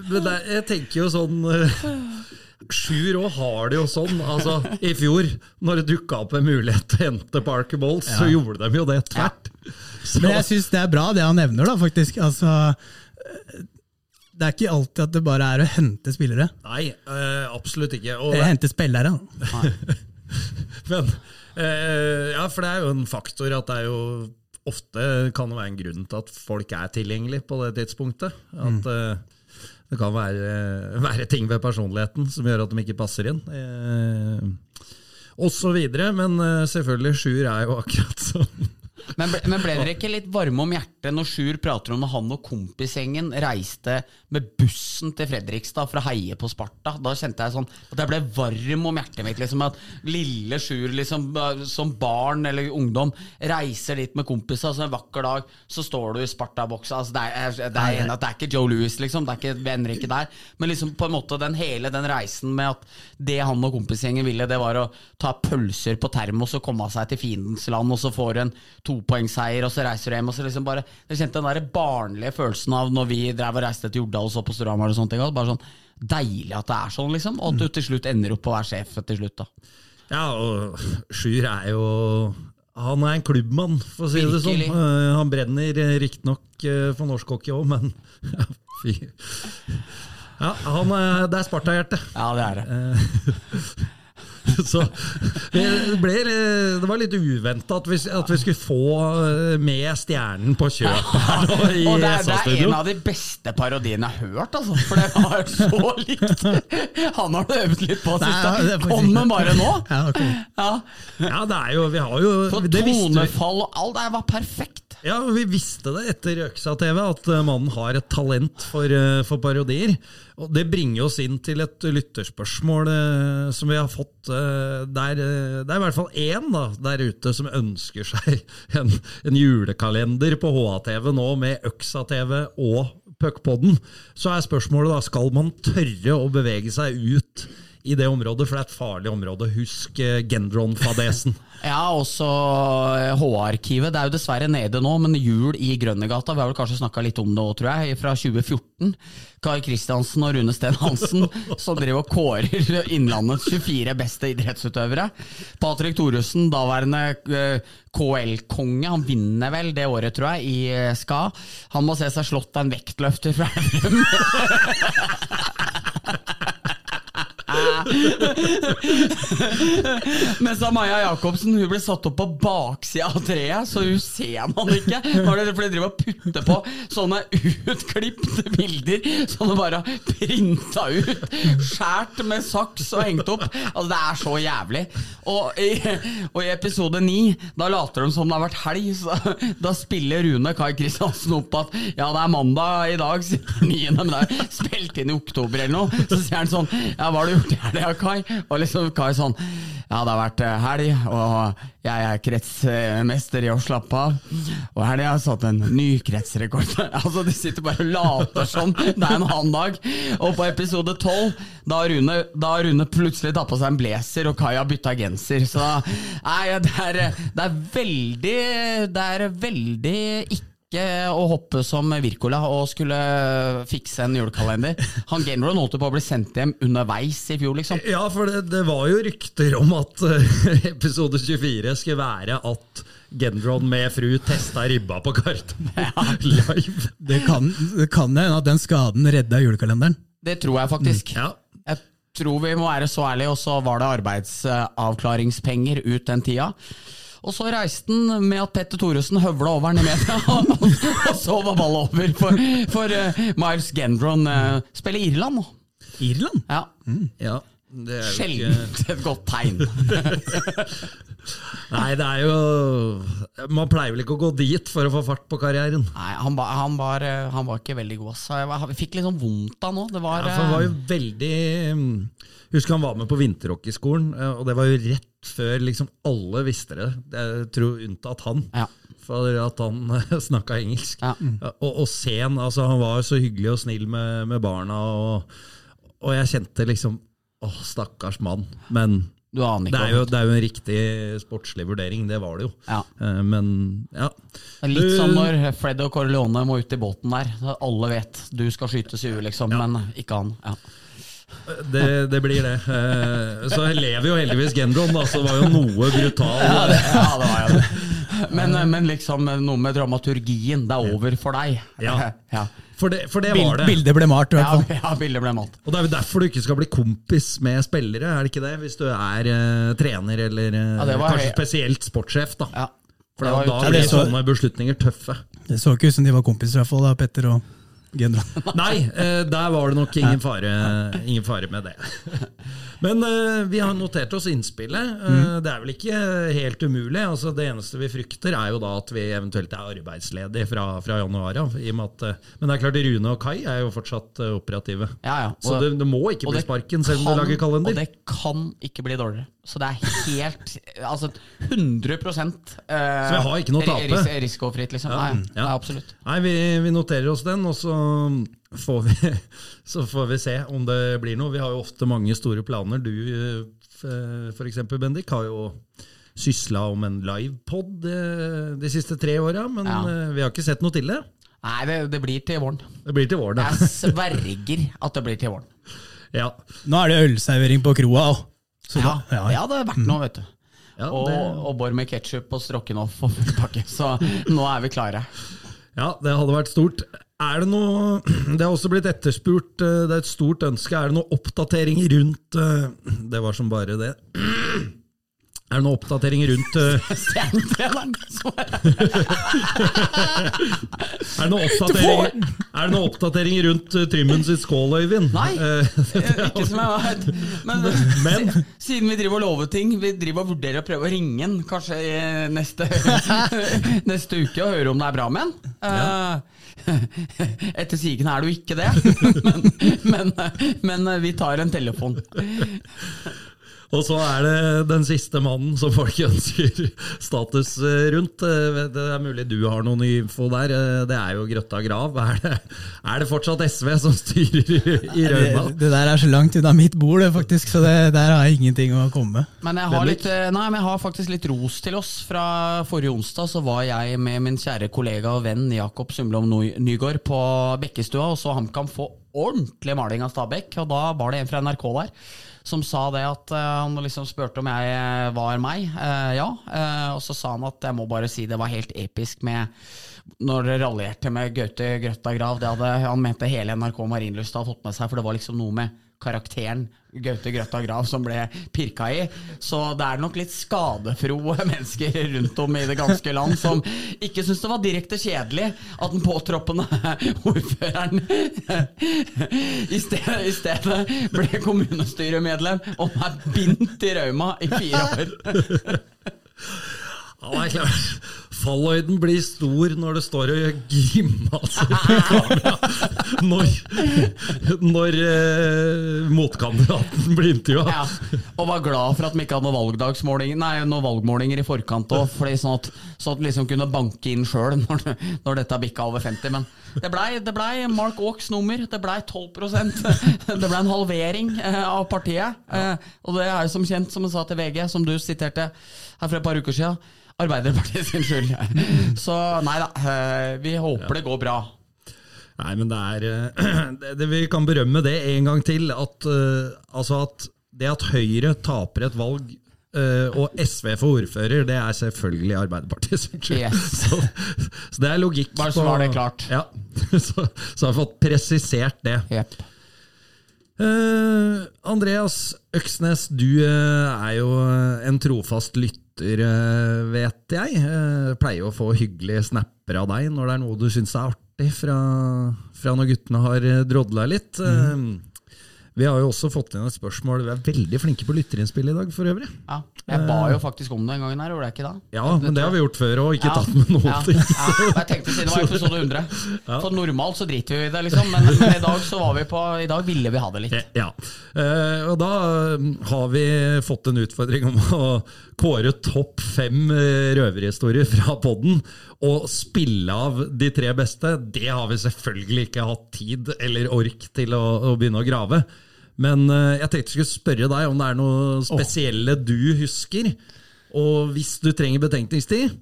Men der, jeg tenker jo sånn Sjur òg har det jo sånn. Altså, I fjor, når det dukka opp en mulighet til å hente Parker Bowles, så gjorde de jo det tvert. Ja. Men jeg syns det er bra, det han nevner, da, faktisk. Altså, eh, det er ikke alltid at det bare er å hente spillere. nei, øh, absolutt ikke. Og Eh, det, Hente spillere. *laughs* men, øh, ja, for det er jo en faktor at det er jo ofte kan det være en grunn til at folk er tilgjengelige på det tidspunktet. At eh, det kan være, *laughs* være ting ved personligheten som gjør at de ikke passer inn. Eh, og så videre, men eh, selvfølgelig, Sjur er jo akkurat sånn. Men ble, men ble dere ikke litt varme om hjertet når Sjur prater om når han og kompisgjengen reiste med bussen til Fredrikstad for å heie på Sparta? Da kjente jeg sånn at jeg ble varm om hjertet mitt. Liksom, at lille Sjur liksom, som barn eller ungdom reiser dit med kompiser, så en vakker dag så står du i Sparta-boksa. Altså, det, det, det er ikke Joe Louis, liksom. Det er ikke venner ikke der. Men liksom på en måte den hele den reisen med at det han og kompisgjengen ville, det var å ta pølser på termos og komme seg til fiendens land, og så får en topoengsseier, og så reiser du hjem, og så liksom bare Jeg kjente den der barnlige følelsen av når vi drev og reiste til Jordal og så på Storhamar og sånne ting. Bare sånn deilig at det er sånn, liksom. Og at du til slutt ender opp på å være sjef til slutt, da. Ja, og Sjur er jo Han er en klubbmann, for å si det sånn. Eh, Han brenner eh, riktignok eh, for norsk hockey òg, men *laughs* ja, fy. Ja, han, er- det er Sparta-hjerte. Ja, det er det. *laughs* *laughs* Så det, ble, det var litt uventa at, vi- at vi skulle få eh, med stjernen på kjøpet her *laughs* nå i Og det det er en av de beste parodiene jeg har hørt, altså. For det var så likt. *laughs* Han har du øvd litt på sist. Kom faktisk- bare nå. Ja. Ja. Ja, det er jo Vi har jo For det tonefall og alt, det var perfekt. Ja, vi visste det etter Øksa-TV, at eh, mannen har et talent for, eh, for parodier. Og Det bringer oss inn til et lytterspørsmål eh, som vi har fått. Der, det er i hvert fall én da, der ute som ønsker seg *laughs* en, en julekalender på HA-TV nå med Øksa-TV og Puckpodden. Så er spørsmålet da, skal man tørre å bevege seg ut i det området, for det er et farlig område. Husk eh, Gendron-fadesen. *laughs* Ja, også eh, H-arkivet. Det er jo dessverre nede nå, men Jul i Grønnegata, vi har vel kanskje snakka litt om det òg, tror jeg, fra 2014. Kari Kristiansen og Rune Steen Hansen *laughs* som driver og kårer Innlandets 24 beste idrettsutøvere. Patrick Thoresen, daværende eh, KL-konge, han vinner vel det året, tror jeg, i ska. Han må se seg slått av en vektløfter fra Elverum. *laughs* *laughs* Mens Maja Jacobsen hun ble satt opp på baksida av treet, så hun ser man ikke. Når de driver og putter på sånne utklipte bilder som du bare har printa ut, skjært med saks og hengt opp. Altså Det er så jævlig. Og i, og i episode ni, da later de som det har vært helg. Så, da spiller Rune Kai Kristiansen opp at ja, det er mandag i dag, sier han 9., men det er spilt inn i oktober eller noe. Så sier han sånn Ja, hva har du gjort i helga, Kai? Og liksom Kai sånn Ja, det har vært eh, helg, og jeg er kretsmester i å slappe av. Og helga har satt en ny kretsrekord. *laughs* altså, De sitter bare og later som det er en annen dag. Og på episode tolv, da har Rune plutselig tatt på seg en blazer, og Kai har bytta genser. Så nei, det er, det er veldig Det er veldig ikke å hoppe som Wirkola og skulle fikse en julekalender. Han Gameron holdt på å bli sendt hjem underveis i fjor, liksom. Ja, for det, det var jo rykter om at eh, *laughs* episode 24 skulle være at Gendron med fru testa ribba på Gardermoen *laughs* live. Det kan det kan hende at den skaden redda julekalenderen. Det tror jeg faktisk. Ja. Jeg tror vi må være så ærlige, og så var det arbeidsavklaringspenger ut den tida. Og så reiste han med at Petter Thoresen høvla over han i media, *laughs* og så var ballen over for, for uh, Miles Gendron. uh, spiller Irland nå. Irland? Ja, ja. Det er ikke et godt tegn. *laughs* Nei, det er jo Man pleier vel ikke å gå dit for å få fart på karrieren. Nei, han, ba, han, var, eh, han var ikke veldig god. Så jeg, jeg fikk litt sånn vondt av nå. Det var, Ja, for han var jo eh, veldig mm, Husker han var med på vinterhockeyskolen, skolen, og det var jo rett før liksom alle visste det. Jeg tror unntatt han. Ja. For at han *laughs* snakka engelsk. Ja. Og, og sen, altså Han var så hyggelig og snill med, med barna, og, og jeg kjente liksom Åh, stakkars mann. Men Du aner det er, jo, det er jo en riktig sportslig vurdering, det var det jo. Ja. Eh, Men ja. Litt som når Fred og Corleone må ut i båten der. Alle vet du skal skytes i huet, liksom, men ikke han. Ja. Det, det blir det. Eh, Så lever jo heldigvis Gendron, da, så det var jo noe brutal. Ja, det var jo det. Men, men liksom noe med dramaturgien. Det er over for deg. Ja. *laughs* ja. For det, for det var det. bildet ble malt, Ja, ja, bildet ble malt. Og det er jo derfor du ikke skal bli kompis med spillere, er det ikke det? Hvis du er uh, trener eller uh, Ja, det var kanskje spesielt sportssjef, da. Ja. For Det da, var da blir sånne beslutninger tøffe. Det så ikke ut som de var kompiser, i hvert fall, da, Petter og. Nei, eh, der var det nok ingen fare, ingen fare med det. *laughs* Men uh, vi har notert oss innspillet. Eh, Det er vel ikke helt umulig. Altså, det eneste vi frykter, er jo da at vi eventuelt er arbeidsledige fra, fra januar av. i og med at, eh, Men det er klart Rune og Kai er jo fortsatt operative. Ja, ja. Så det, det må ikke bli sparken selv om du lager kalender. Og det kan ikke bli dårligere. Så det er helt *laughs* Altså 100 eh, Så vi har ikke noe å tape? ris Risikofritt, liksom. Ja, Nei, ja. nei, absolutt. Nei, vi, vi noterer oss den, og så får, vi, så får vi se om det blir noe. Vi har jo ofte mange store planer. Du f.eks., for eksempel, Bendik, har jo sysla om en livepod eh, de siste tre åra, men Ja. eh, vi har ikke sett noe til det. Nei, det, det blir til våren. Det blir til våren, da. Jeg sverger at det blir til våren. *laughs* Ja, Nå er det ølservering på kroa òg. Ja, ja, det har vært noe, vet du. ja, Og, det, og bor med ketsjup og Strokkenhoff og full pakke. Så nå er vi klare. ja, det hadde vært stort. Er det noe *clears throat* Det har også blitt etterspurt, eh, det er et stort ønske. Er det noe oppdatering rundt eh, Det var som bare det. *clears throat* Er det noen oppdatering rundt *laughs* uh... Stjernetreneren! er- det noen oppdatering, er det noen oppdatering rundt uh, Trymmen sitt skål, Øyvind? Nei, Eh, *laughs* ikke som jeg har Men, Men- *laughs* siden vi driver og lover ting, vi driver og vurderer å prøve å ringe den kanskje neste, neste uke og høre om det er bra med han. Ja. Etter sigende er det jo ikke det, men, men, men vi tar en telefon. Og så er det den siste mannen som folk ønsker status eh, rundt. Eh, Det er mulig du har noen info der. Eh, Det er jo Grøtta grav. Er det, er det fortsatt SV som styrer i, Rauma? Det, det der er så langt unna mitt bord, faktisk, så det, der har jeg ingenting å komme med. Men jeg har, litt, nei, men jeg har faktisk litt ros til oss. Fra forrige onsdag så var jeg med min kjære kollega og venn Jakob Sumlom Nygård på Bekkestua og så HamKam få ordentlig maling av Stabæk. Og da var det en fra NRK der som sa det at eh, han liksom spurte om jeg eh, var meg. Eh, ja. Og så sa han at jeg må bare si det var helt episk med når dere raljerte med Gaute Grøtta Grav. Det hadde han mente hele NRK Marienlyst hadde fått med seg, for det var liksom noe med karakteren Gaute Grøtta Grav som ble pirka i. Så det er nok litt skadefroe *laughs* mennesker rundt om i det ganske land som ikke syns det var direkte kjedelig at den påtroppende *laughs* ordføreren *laughs* i stedet, i stedet ble kommunestyremedlem og er bindt i Rauma i fire år. Ja, det er klart. Fallhøyden blir stor når det står og gjør grimaser. Når, når eh, motkandidaten blir intervjua. Ja, og var glad for at vi ikke hadde noen, nei, noen valgmålinger i forkant òg, sånn at, sånn liksom kunne banke inn sjøl når, når dette bikka over 50. Men det blei ble Mark Auks nummer. Det blei 12% Det blei en halvering eh, av partiet. Eh, og det er jo som kjent, som jeg sa til VG, som du siterte her for et par uker siden, Arbeiderpartiet sin skyld. *laughs* Så nei da, eh, vi håper det går bra. Nei, men det er eh, *clears throat* det, det, Vi kan berømme det en gang til. At, uh, altså at det at Høyre taper et valg uh, og SV for ordfører, det er selvfølgelig Arbeiderpartiet sin skyld. Yes. *laughs* Så, så det er logikk. Bare så var det klart. Ja, *laughs* så, så har vi fått presisert det. Yep. Uh, Andreas Øksnes, du er jo en trofast lytter, eh, vet jeg. Eh, pleier å få hyggelige snapper av deg når det er noe du syns er artig fra, fra når guttene har eh, drodla litt. Eh, vi har jo også fått inn et spørsmål. Vi er veldig flinke på lytterinnspill i dag, for øvrig. Ja, jeg ba jo faktisk om det en gang her, gjorde jeg ikke da? Ja, men det har vi gjort før og ikke Ja, tatt med noen ja, ting. ja. Jeg tenkte siden det var episode 100. *laughs* For normalt så driter vi i det, liksom. Men, men i dag så var vi på I dag ville vi ha det litt. Ja, Eh, og da eh, har vi fått en utfordring om å kåre topp fem eh, røverhistorier fra podden, og spille av de tre beste. Det har vi selvfølgelig ikke hatt tid eller ork til å, å begynne å grave. Men eh, jeg tenkte jeg skulle spørre deg om det er noe spesielle du husker. Og hvis du trenger betenkningstid,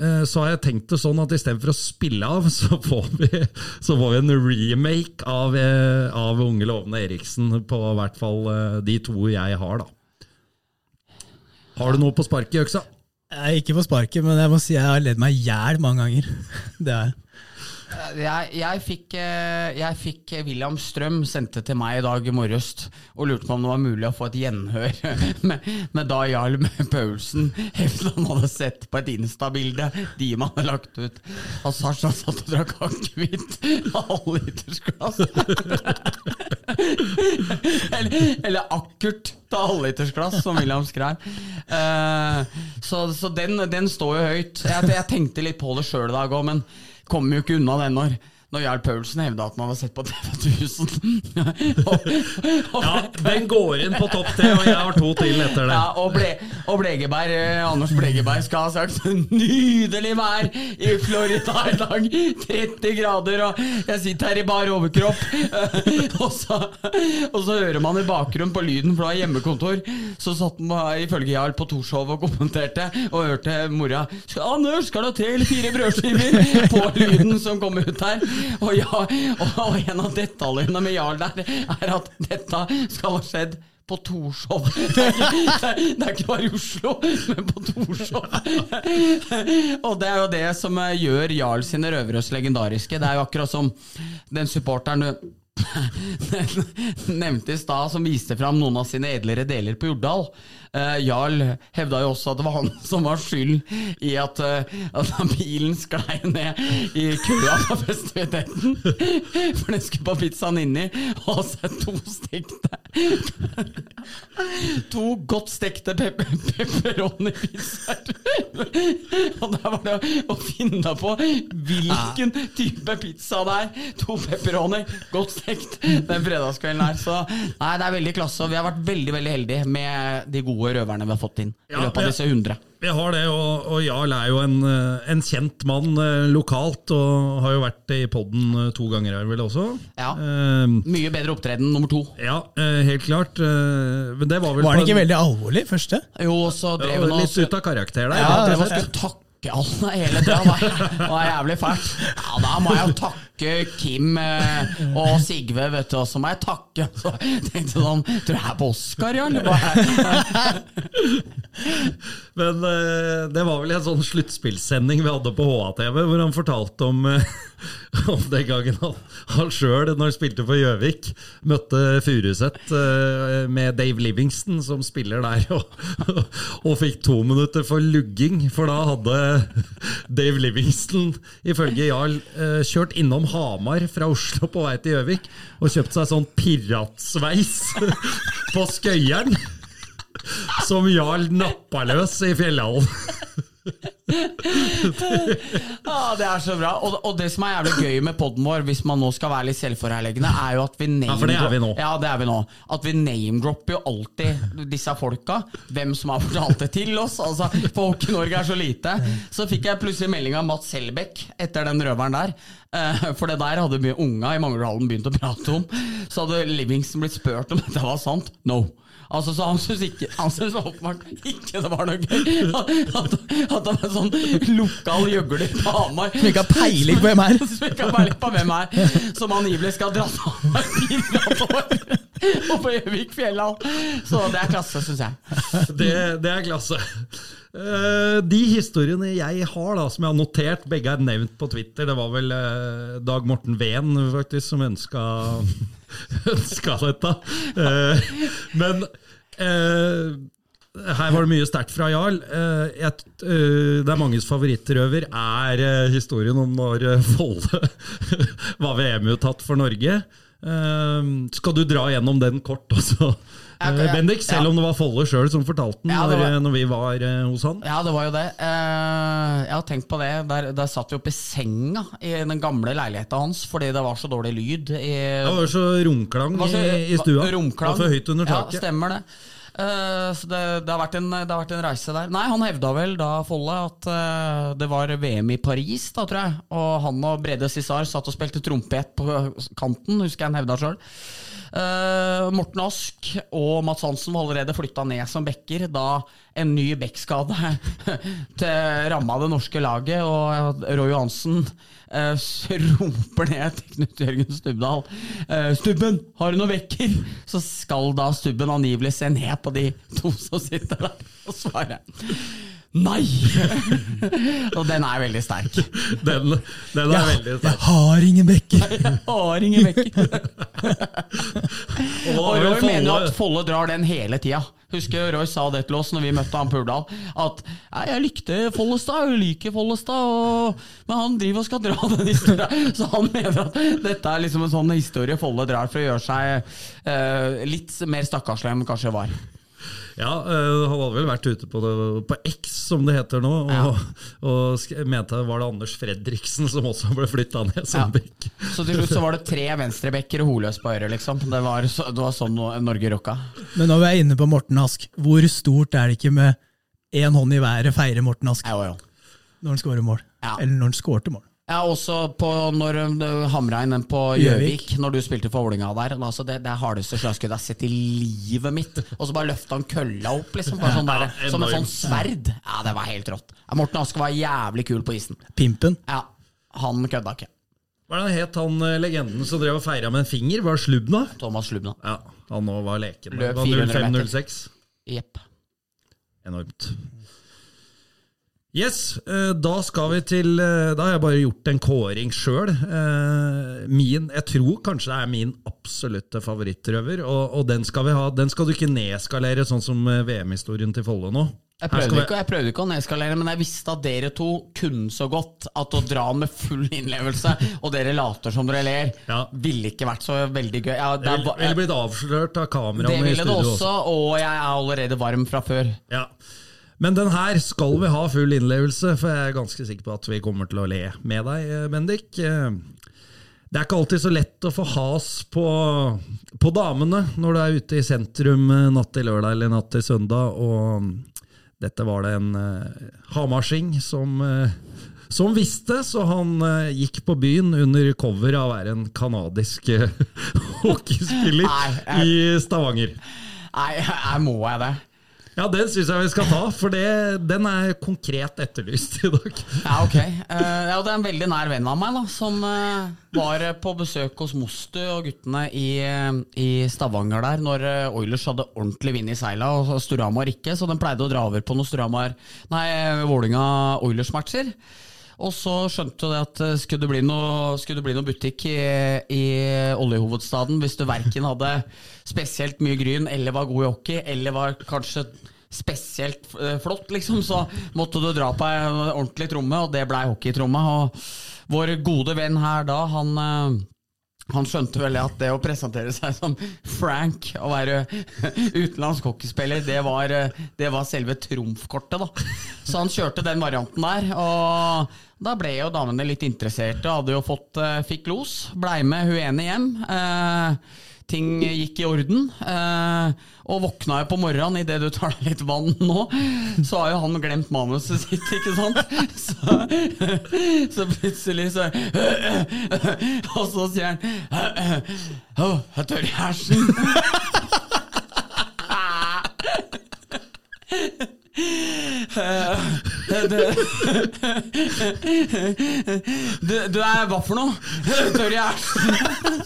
Eh, så har jeg tenkt det sånn at istedenfor å spille av, *laughs* så får vi, så får vi en remake av, eh, av Unge lovende Eriksen på hvert fall de to jeg har, da. Har du noe på sparket i øksa? Jeg ikke på sparket, men jeg må si jeg har ledd meg i hjel mange ganger. *laughs* Det er Jeg, jeg, fikk, eh, jeg fikk William Strøm sendte til meg i dag i morges og lurte på om det var mulig å få et gjenhør *laughs* med, med da Jarl *laughs* Paulsen hevdet han hadde sett på et Insta-bilde de man hadde lagt ut. Og Sasha satt og drakk akevitt *laughs* med halvlitersglass. eller, eller akkurt til halvlitersglass, som William skrev. Uh, så så den, den står jo høyt. Jeg, jeg tenkte litt på det sjøl i dag òg, men kommer jo ikke unna den når når Jarl Paulsen hevda at man hadde sett på TV 1000. og, og, Ja, den går inn på topp tre, og jeg har to til etter det. ja, og, ble, og Blegeberg, eh, Anders Blegeberg skal ha sagt nydelig vær i Florida i dag. 30 grader, og jeg sitter her i bar overkropp. *laughs* og, så, og så hører man i bakgrunnen på lyden, for det var hjemmekontor, så satt man ifølge Jarl på Torshov og kommenterte, og hørte mora «Skal- Anders, skal du eller fire brødskiver? *laughs* På lyden som kom ut her. *laughs* Og, ja, og, en av detaljene med Jarl der er at dette skal ha skjedd på Torshov. *laughs* Det er ikke bare i Oslo, men på Torshov. *laughs* Og det er jo det som eh, gjør Jarl sine røverøs legendariske. Det er jo akkurat som den supporteren du nevnte i stad, som viste fram noen av sine edlere deler på Jordal. Eh, Jarl hevda jo også at det var han *laughs* som var skyld i at, eh, at bilen sklei ned i køa på festiviteten. *laughs* For den skulle på pizzaen inni, og så to stekte *laughs* To godt stekte pe pepperoni-pizzaer. Og der var det å finne på hvilken type pizza det er. To pepperoni, godt stekt den fredagskvelden her. Så nei, det er veldig klasse, og vi har vært veldig veldig heldige med de gode røverne vi har fått inn i Ja, løpet av disse hundre. Vi har det, og, og Jarl er jo en, eh, en kjent mann eh, lokalt, og har jo vært i podden eh, to ganger her vel også. Ja. uh, Mye bedre opptreden nummer to. ja, helt klart. men det var vel Var på ikke en- veldig alvorlig, første? Jo, så drev var hun litt ut av karakter der. Ja, det var slett. skulle alle hele tida. Det var jævlig fælt. Ja, da må jeg jo takke Kim eh, og Sigve, vet du. Og så må jeg takke *laughs* Så tenkte jeg sånn Tror jeg er på Oscar, ja? *laughs* Men eh, det var vel en sånn sluttspillsending vi hadde på HA-TV, hvor han fortalte om, eh, *laughs* om den gangen han, han sjøl, når han spilte for Gjøvik, møtte Furuset med Dave Livingston, som spiller der, og, og fikk to minutter for lugging. For da hadde Dave Livingston, ifølge Jarl, eh, kjørt innom Hamar fra Oslo på vei til Gjøvik og kjøpt seg sånn piratsveis *laughs* på Skøyeren som Jarl nappa løs i fjellhallen. Ja, *laughs* det er så bra. Og, og det som er jævlig gøy med poden vår, hvis man nå skal være litt selvforherligende, er jo at vi name Ja, for det er vi nå. Ja, det er vi nå. At vi name-dropper jo alltid disse folka. Hvem som har fortalt det til oss. Altså, For Hockey-Norge er så lite. Så fikk jeg plutselig melding av Mats Selbekk etter den røveren der. Eh, For det der hadde mye unga i Manglerhallen begynt å prate om. Så hadde Livingston blitt spurt om dette var sant. No. Altså, så Han syntes ikke Han syntes åpenbart ikke det var noe gøy. At, at det var en sånn lokal gjøgler på Hamar Som ikke har peiling på hvem er. *laughs* Som ikke har peiling på hvem er Som angivelig skal dra *laughs* til Hamar tidligere *laughs* og på Gjøvikfjella. Så det er klasse, syns jeg. *laughs* Det, det er klasse. Eh, de historiene jeg har, da, som jeg har notert, begge er nevnt på Twitter. Det var vel eh, Dag Morten Ven faktisk som ønska, *laughs* ønska dette. Eh, men her var det mye sterkt fra Jarl. Det er manges favorittrøver er historien om når Folle var VM-uttatt for Norge. Eh, skal du dra gjennom den kort også? Jeg- *laughs* Eh, jeg- Bendik, selv ja. om det var Folle sjøl som fortalte den Ja, når, var- når vi var eh, hos han. Ja, det var jo det. Eh, jeg har tenkt på det. Der, der satt vi oppe i senga i den gamle leiligheta hans fordi det var så dårlig lyd. I, Det var så romklang i, i stua. Romklang. Det var for høyt under taket. Ja, stemmer det. Eh, så det, det, har en, det har vært en reise der. Nei, han hevda vel da, Folle, at uh, det var VM i Paris, da, tror jeg. Og han og Brede Cissar satt og spilte trompet på kanten, husker jeg han hevda sjøl. Morten Ask og Mats Hansen var allerede flytta ned som backer da en ny bekkskade *laughs* til ramma det norske laget, og Roy Johansen uh, roper ned til Knut Jørgen Stubdal uh, 'Stubben, har du noen backer?' Så skal da Stubben angivelig se ned på de to som sitter der, og svare Nei! *laughs* og den er veldig sterk. Den, den er veldig sterk. Jeg har ingen bekker. Jeg har ingen bekker. *laughs* Og Roy mener jo at Folle drar den hele tida. Husker Roy sa det til oss når vi møtte han på Urdal. At «Nei, jeg likte Follestad, jeg liker Follestad, og, men han driver og skal dra den historien. *laughs* Så han mener at dette er liksom en sånn historie Folle drar for å gjøre seg uh, litt mer stakkarslig enn han kanskje var. Ja, eh, han hadde vel vært ute på, det, på X, som det heter nå, og, Ja. og mente var det Anders Fredriksen som også ble flytta ned som Ja. bekk. Så til slutt så var det tre venstrebekker og Holøs på øret, liksom. Det var, så, det var sånn Norge rocka. Men når vi er inne på Morten Ask, hvor stort er det ikke med én hånd i været feire Morten Ask Jo, jo. når han skårer mål? Ja. Eller når han skårte mål. Ja, også på når du hamra inn den på Gjøvik. Når du spilte for Vålinga der. Altså det, det hardeste slagskuddet jeg har sett i livet mitt. Og så bare løfta han kølla opp, liksom. Bare sånn der, Ja, som en sånn sverd. Ja, det var helt rått. Ja, Morten Aske var jævlig kul på isen. Pimpen. Ja, han kødda ikke. Hva er det het han eh, legenden som drev og feira med en finger? Var Slubna? Thomas Slubna. Ja, han nå var leken. Løp Det var 400 meter. 05-06. Jepp. Enormt. Yes, eh, da skal vi til eh, Da har jeg bare gjort en kåring sjøl. Min, jeg tror kanskje det er min absolutte favorittrøver, og, og den skal vi ha. Den skal du ikke nedskalere, sånn som eh, VM-historien til Follo nå. Jeg prøvde, vi- ikke, jeg prøvde ikke å nedskalere, men jeg visste at dere to kunne så godt at å dra med full innlevelse, og dere later som dere ler, Ja. ville ikke vært så veldig gøy. Ja, det ville blitt avslørt av kameraene i ville det ville det også. og jeg er allerede varm fra før. Ja. Men den her skal vi ha full innlevelse, for jeg er ganske sikker på at vi kommer til å le med deg, eh, Bendik. Eh, Det er ikke alltid så lett å få has på, på damene når du er ute i sentrum eh, natt til lørdag eller natt til søndag, og dette var det en hamarsing som, som visste, så han gikk på byen under cover av å være en kanadisk eh, *laughs* hockeyspiller i Stavanger. Nei, jeg må jeg det? Ja, den syns jeg vi skal ta, for det, den er konkret etterlyst i dag. Ja, ok. Uh, ja, det er en veldig nær venn av meg da, som uh, var på besøk hos Mostu og guttene i, eh, i Stavanger der når uh, Oilers hadde ordentlig vind i seila, og Storhamar ikke, så den pleide å dra over på noen Storhamar Nei, Vålinga-Oilers-matcher. Og så skjønte du at eh, skulle det bli noe, det bli noe butikk i, i oljehovedstaden hvis du verken hadde spesielt mye gryn eller var god i hockey, eller var kanskje spesielt eh, flott, liksom, så måtte du dra på ei ordentlig tromme, og det blei hockeytromme. Og vår gode venn her da, han eh, Han skjønte vel at det å presentere seg som Frank og være utenlandsk hockeyspiller, det var, det var selve trumfkortet, da. Så han kjørte den varianten der. Og da ble jo damene litt interesserte, hadde jo fått eh, fikk los. Blei med hun ene hjem. Eh, ting gikk i orden. Eh, og våkna jo på morgenen idet du tar deg litt vann nå, så har jo han glemt manuset sitt, ikke sant? Så, så plutselig så Og så sier han Å, jeg tør i hersen. Du, du, du er hva for noe? Tørr i hersen.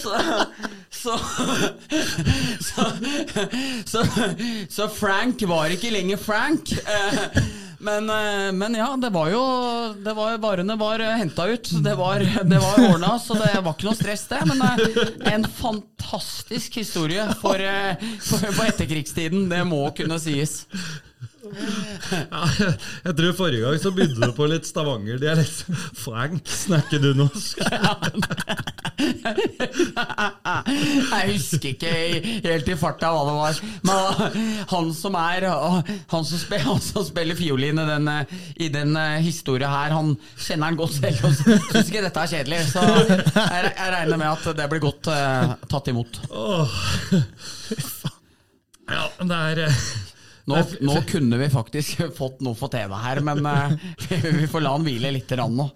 Så så, så, så, så Frank var ikke lenger Frank. Eh, Men, eh, men ja, det var jo det var, Varene var henta ut. Det var, *laughs* det var ordna, så det var ikke noe stress, det. Men eh, en fantastisk historie for, eh, for, for etterkrigstiden. Det må kunne sies. Ja, jeg tror forrige gang så begynte du på litt Stavanger-dialekt. Frank, snakker du norsk? *laughs* *laughs* Jeg husker ikke helt i farta hva det var. Men han som er Han som spiller, han som spiller fiolin i den, i den historien her, han kjenner han godt selv og syns ikke dette er kjedelig. Så jeg, jeg regner med at det blir godt uh, tatt imot. Åh. *laughs* Ja, det er eh, Nå, nå, kunne vi faktisk *laughs* fått noe for TV her, men uh, *laughs* vi, får la han hvile litt nå.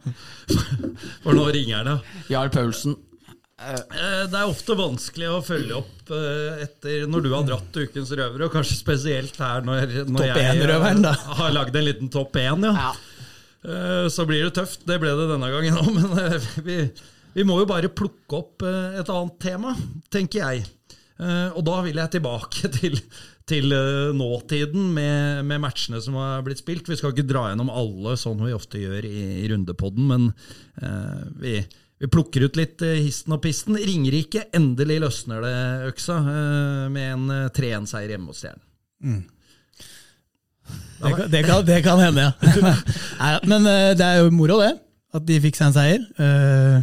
*laughs* For nå ringer det. Jarl Paulsen. Det er ofte vanskelig å følge opp etter når du har dratt Ukens røver, og kanskje spesielt her når, når jeg har lagd en liten topp én. Ja. Ja. Så blir det tøft. Det ble det denne gangen òg, men vi, vi, må jo bare plukke opp et annet tema, tenker jeg. Og da vil jeg tilbake til, til nåtiden med, med, matchene som har blitt spilt. Vi skal ikke dra gjennom alle sånn vi ofte gjør i, i rundepodden, men eh, vi, vi, plukker ut litt eh, histen og pisten. Ringerike, endelig løsner det øksa eh, med en 3-1-seier hjemme hos Stjernen. Mm. Det, kan, det, kan, det kan hende, ja. *laughs* Nei, men det er jo moro, det. At de fikk seg en seier. Uh,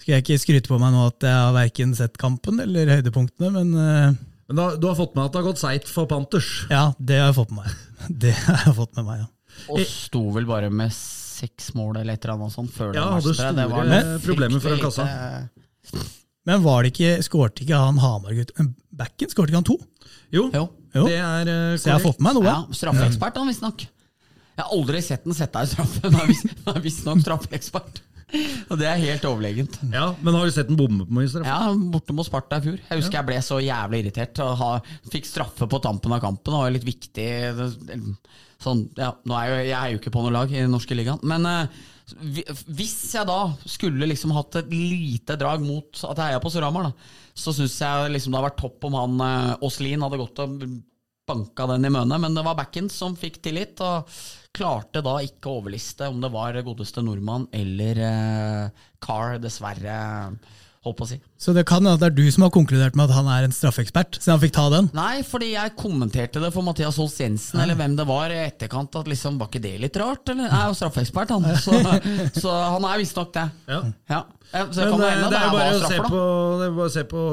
skal jeg ikke skryte på meg nå at jeg har verken sett kampen eller høydepunktene, men uh, Men da, du har fått med at det har gått seigt for Panthers? Ja, det har jeg fått med meg. Det har jeg fått med meg, ja. Og sto vel bare med seks mål eller et eller annet sånt før ja, det verste. det var problemer for kassa. Men var det ikke, skårte ikke han Hamar-gutt Backen, skårte ikke han to? Jo, jo. jo. det er uh, Så jeg har fått med meg noe. Ja, Straffeekspert, han visstnok. Jeg har aldri sett den sette i straffe, men han er visstnok straffeekspert. *laughs* Og det er helt overlegent. Ja, Men har du sett den bomme på straffe? Ja, borte mot Sparta i fjor. Jeg husker ja. jeg ble så jævlig irritert. Og ha, fikk straffe på tampen av kampen. Det var litt viktig. Sånn, ja, nå er jeg, jeg er jo ikke på noe lag i den norske ligaen. Men uh, hvis jeg da skulle liksom hatt et lite drag mot at jeg heier på Storhamar, så syns jeg liksom det hadde vært topp om han uh, Åslin hadde gått og banka den i møne. Men det var backen som fikk tillit. og klarte da ikke å overliste om det var godeste nordmann eller eh, Carr, dessverre. Holdt på å si. Så det kan at det er du som har konkludert med at han er en straffeekspert? Så han fikk ta den? Nei, fordi jeg kommenterte det for Mathias Holst Jensen, ja. eller hvem det var, i etterkant. at liksom, Var ikke det litt rart? Eller? Jeg er jo straffeekspert, han. Så, så han er visstnok det. Ja. ja. Så Men, det, hende, det, er bare å se på, det er bare å se på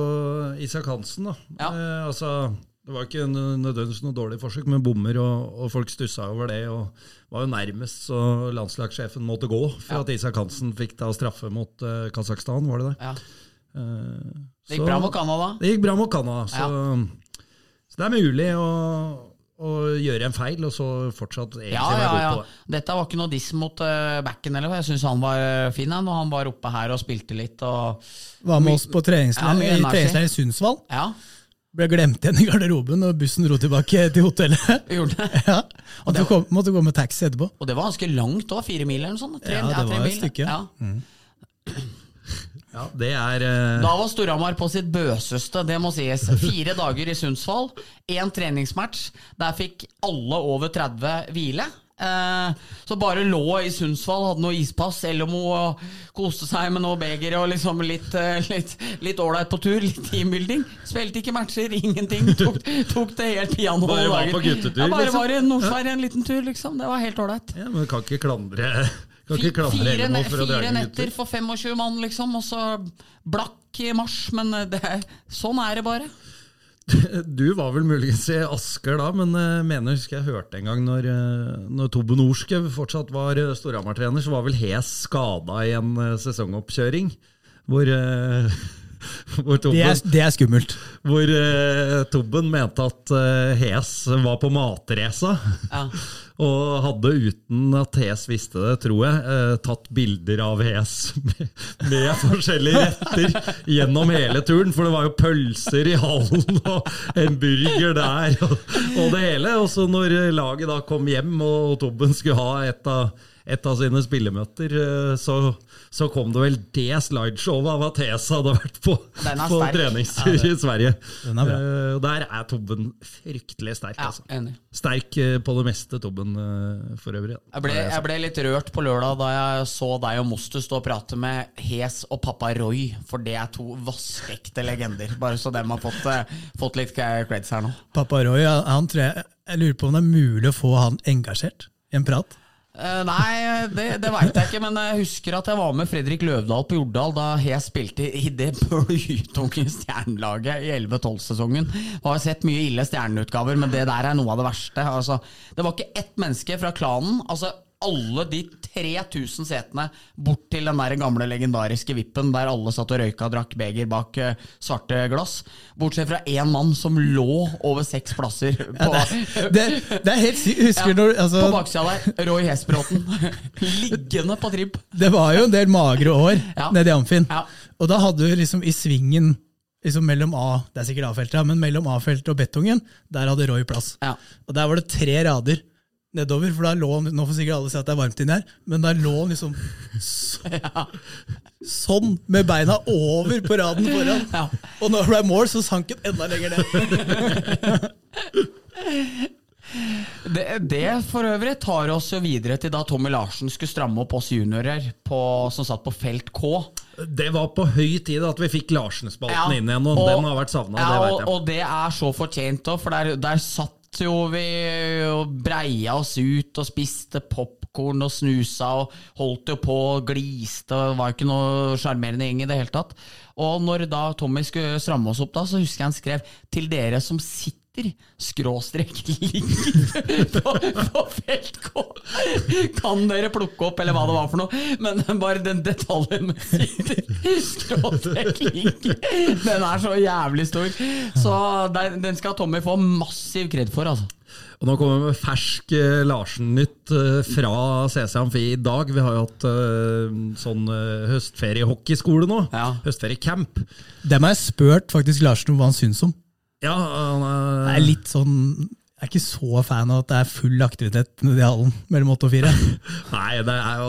Isak Hansen, da. Ja. Eh, altså det var ikke nødvendigvis noe dårlig forsøk, men bommer, og, og folk stussa over det. og var jo nærmest så landslagssjefen måtte gå for ja. at Isak Hansen fikk ta straffe mot uh, Kasakhstan, var det det? Ja. Uh, det gikk så, bra mot Canada. Det gikk bra mot Canada, så, ja. så, det er mulig å, å, gjøre en feil, og så fortsatt egentlig ja, være god på det. Dette var ikke noe diss mot uh, backen eller jeg syns han var fin når han var oppe her og spilte litt. Og, var med oss på treningsleir i Sundsvall. Ja. Ble glemt igjen i garderoben, og bussen dro tilbake til hotellet. *laughs* Gjorde det? Ja, og du kom, måtte gå med taxi etterpå. Og det var ganske langt òg, fire mil eller noe sånt? Tre, ja, det var et stykke. Ja. Mm. *clears throat* ja, det er uh... Da var Storhamar på sitt bøseste, det må sies. Fire dager i Sundsvall, én treningsmatch. Der fikk alle over 30 hvile. Eh, så bare lå i Sundsvall, hadde noe ispass, Elmo og koste seg med noe beger og liksom litt uh, ålreit på tur. Litt teambuilding. Spilte ikke matcher, ingenting. Tok, tok det helt piano. Bare var på guttetur? Ja, bare liksom. var i Nord-Sverige en liten tur, liksom. Det var helt ålreit. Ja, men du kan ikke klandre fire, fire netter for 25 mann, liksom, og så blakk i mars. Men eh, det, sånn er det bare. *laughs* Du var vel muligens i Asker da, men jeg mener husker jeg hørte en gang når, eh, når Tobbe Norskau fortsatt var eh, Storhamar-trener, så var vel Hes skada i en eh, sesongoppkjøring. Hvor, *laughs* *laughs* hvor, Det er, det er skummelt. hvor uh, Tobben mente at uh, Hes var på matrace. Ja. *laughs* Og hadde, uten at Hes visste det, tror jeg, uh, tatt bilder av Hes med, med *laughs* forskjellige retter gjennom hele turen. For det var jo pølser i hallen og en burger der og, og det hele. Og så når laget da kom hjem og Tobben skulle ha et av, et av sine spillemøter, eh, så, så kom det vel det slideshowet av at Hes hadde vært på, på treningstur ja, i Sverige. Den er bra. Eh, og der er Tobben fryktelig sterk. Ja, altså. enig. Sterk eh, på det meste, Tobben, for øvrig. Jeg ble, jeg ble litt rørt på lørdag da jeg så deg og Mostu stå og prate med Hes og pappa Roy, for det er to vaskeekte legender. Bare så dem har fått, fått litt creds her nå. Pappa Roy, han tror jeg, jeg lurer på om det er mulig å få han engasjert i en prat. Eh, nei, det, det veit jeg ikke, men jeg husker at jeg var med Fredrik Løvdahl på Jordal da jeg spilte i det blytunge stjernelaget i 11-12-sesongen. Har sett mye ille stjerneutgaver, men det der er noe av det verste. Altså, det var ikke ett menneske fra klanen. altså alle de 3000 setene bort til den der gamle legendariske vippen der alle satt og røyka og drakk beger bak uh, svarte glass. Bortsett fra én mann som lå over seks plasser på, Det, det er helt sykt. Husker Ja, når, altså, på baksida der. Roy Hesbråten. *laughs* Liggende på tripp. Det var jo en del magre år *laughs* Ja. nede i Amfin. Ja. Og da hadde du liksom i svingen liksom mellom A, det er sikkert A-feltet, men mellom A-feltet og Bettungen, der hadde Roy plass. Ja. Og der var det tre rader nedover, for da lå han, nå får sikkert alle si at det er varmt inni her, men der lå han liksom *laughs* så, sånn, med beina over på raden foran. Ja. Og når det ble mål, så sank han enda lenger ned. *laughs* Det, det for øvrig tar oss jo videre til da Tommy Larsen skulle stramme opp oss juniorer på, som satt på felt K. Det var på høy tid at vi fikk Larsen-spalten inn igjen, og, den har vært savna. ja, det og, vet jeg. og det er så fortjent òg, for der, der satt jo vi og breia oss ut og spiste popkorn og snusa og holdt jo på og gliste og var jo ikke noe sjarmerende gjeng i det hele tatt. Og når da Tommy skulle stramme oss opp, da, så husker jeg han skrev 'til dere som sitter' skråstrek *laughs* ligger på, på felt K. Kan dere plukke opp, eller hva det var for noe? Men bare den detaljen med sitter skråstrek ligger, den er så jævlig stor. Så den skal Tommy få massiv kred for, altså. Og nå kommer vi med fersk eh, Larsen-nytt eh, fra CC Amfi i dag. Vi har jo hatt eh, sånn eh, høstferiehockeyskole nå. Ja. Høstferiecamp. Dem har jeg spurt faktisk Larsen om hva han syns om. Ja, han er er litt sånn jeg er ikke så fan av at det er full aktivitet nedi hallen mellom åtte og fire. *laughs* Nei, det, jo,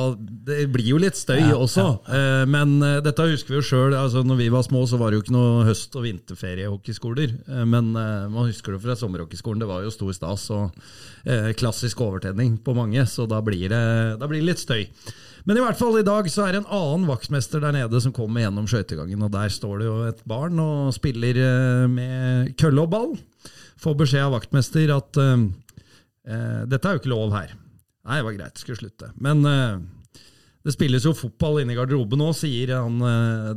det blir jo litt støy Ja, også. Ja. Men eh, dette husker vi jo sjøl. Altså, når vi var små, så var det jo ikke noe høst- og vinterferiehockeyskoler. Eh, Men eh, man husker det fra sommerhockeyskolen. Det var jo stor stas og eh, klassisk overtenning på mange, så da blir, det, da blir det litt støy. Men i hvert fall i dag så er det en annen vaktmester der nede som kommer gjennom skøytegangen, og der står det jo et barn og spiller eh, med kølle og ball. Får beskjed av vaktmester at uh, dette er jo ikke lov her. Nei, det var greit, skulle slutte. Men uh, det spilles jo fotball inne i garderoben nå, sier han,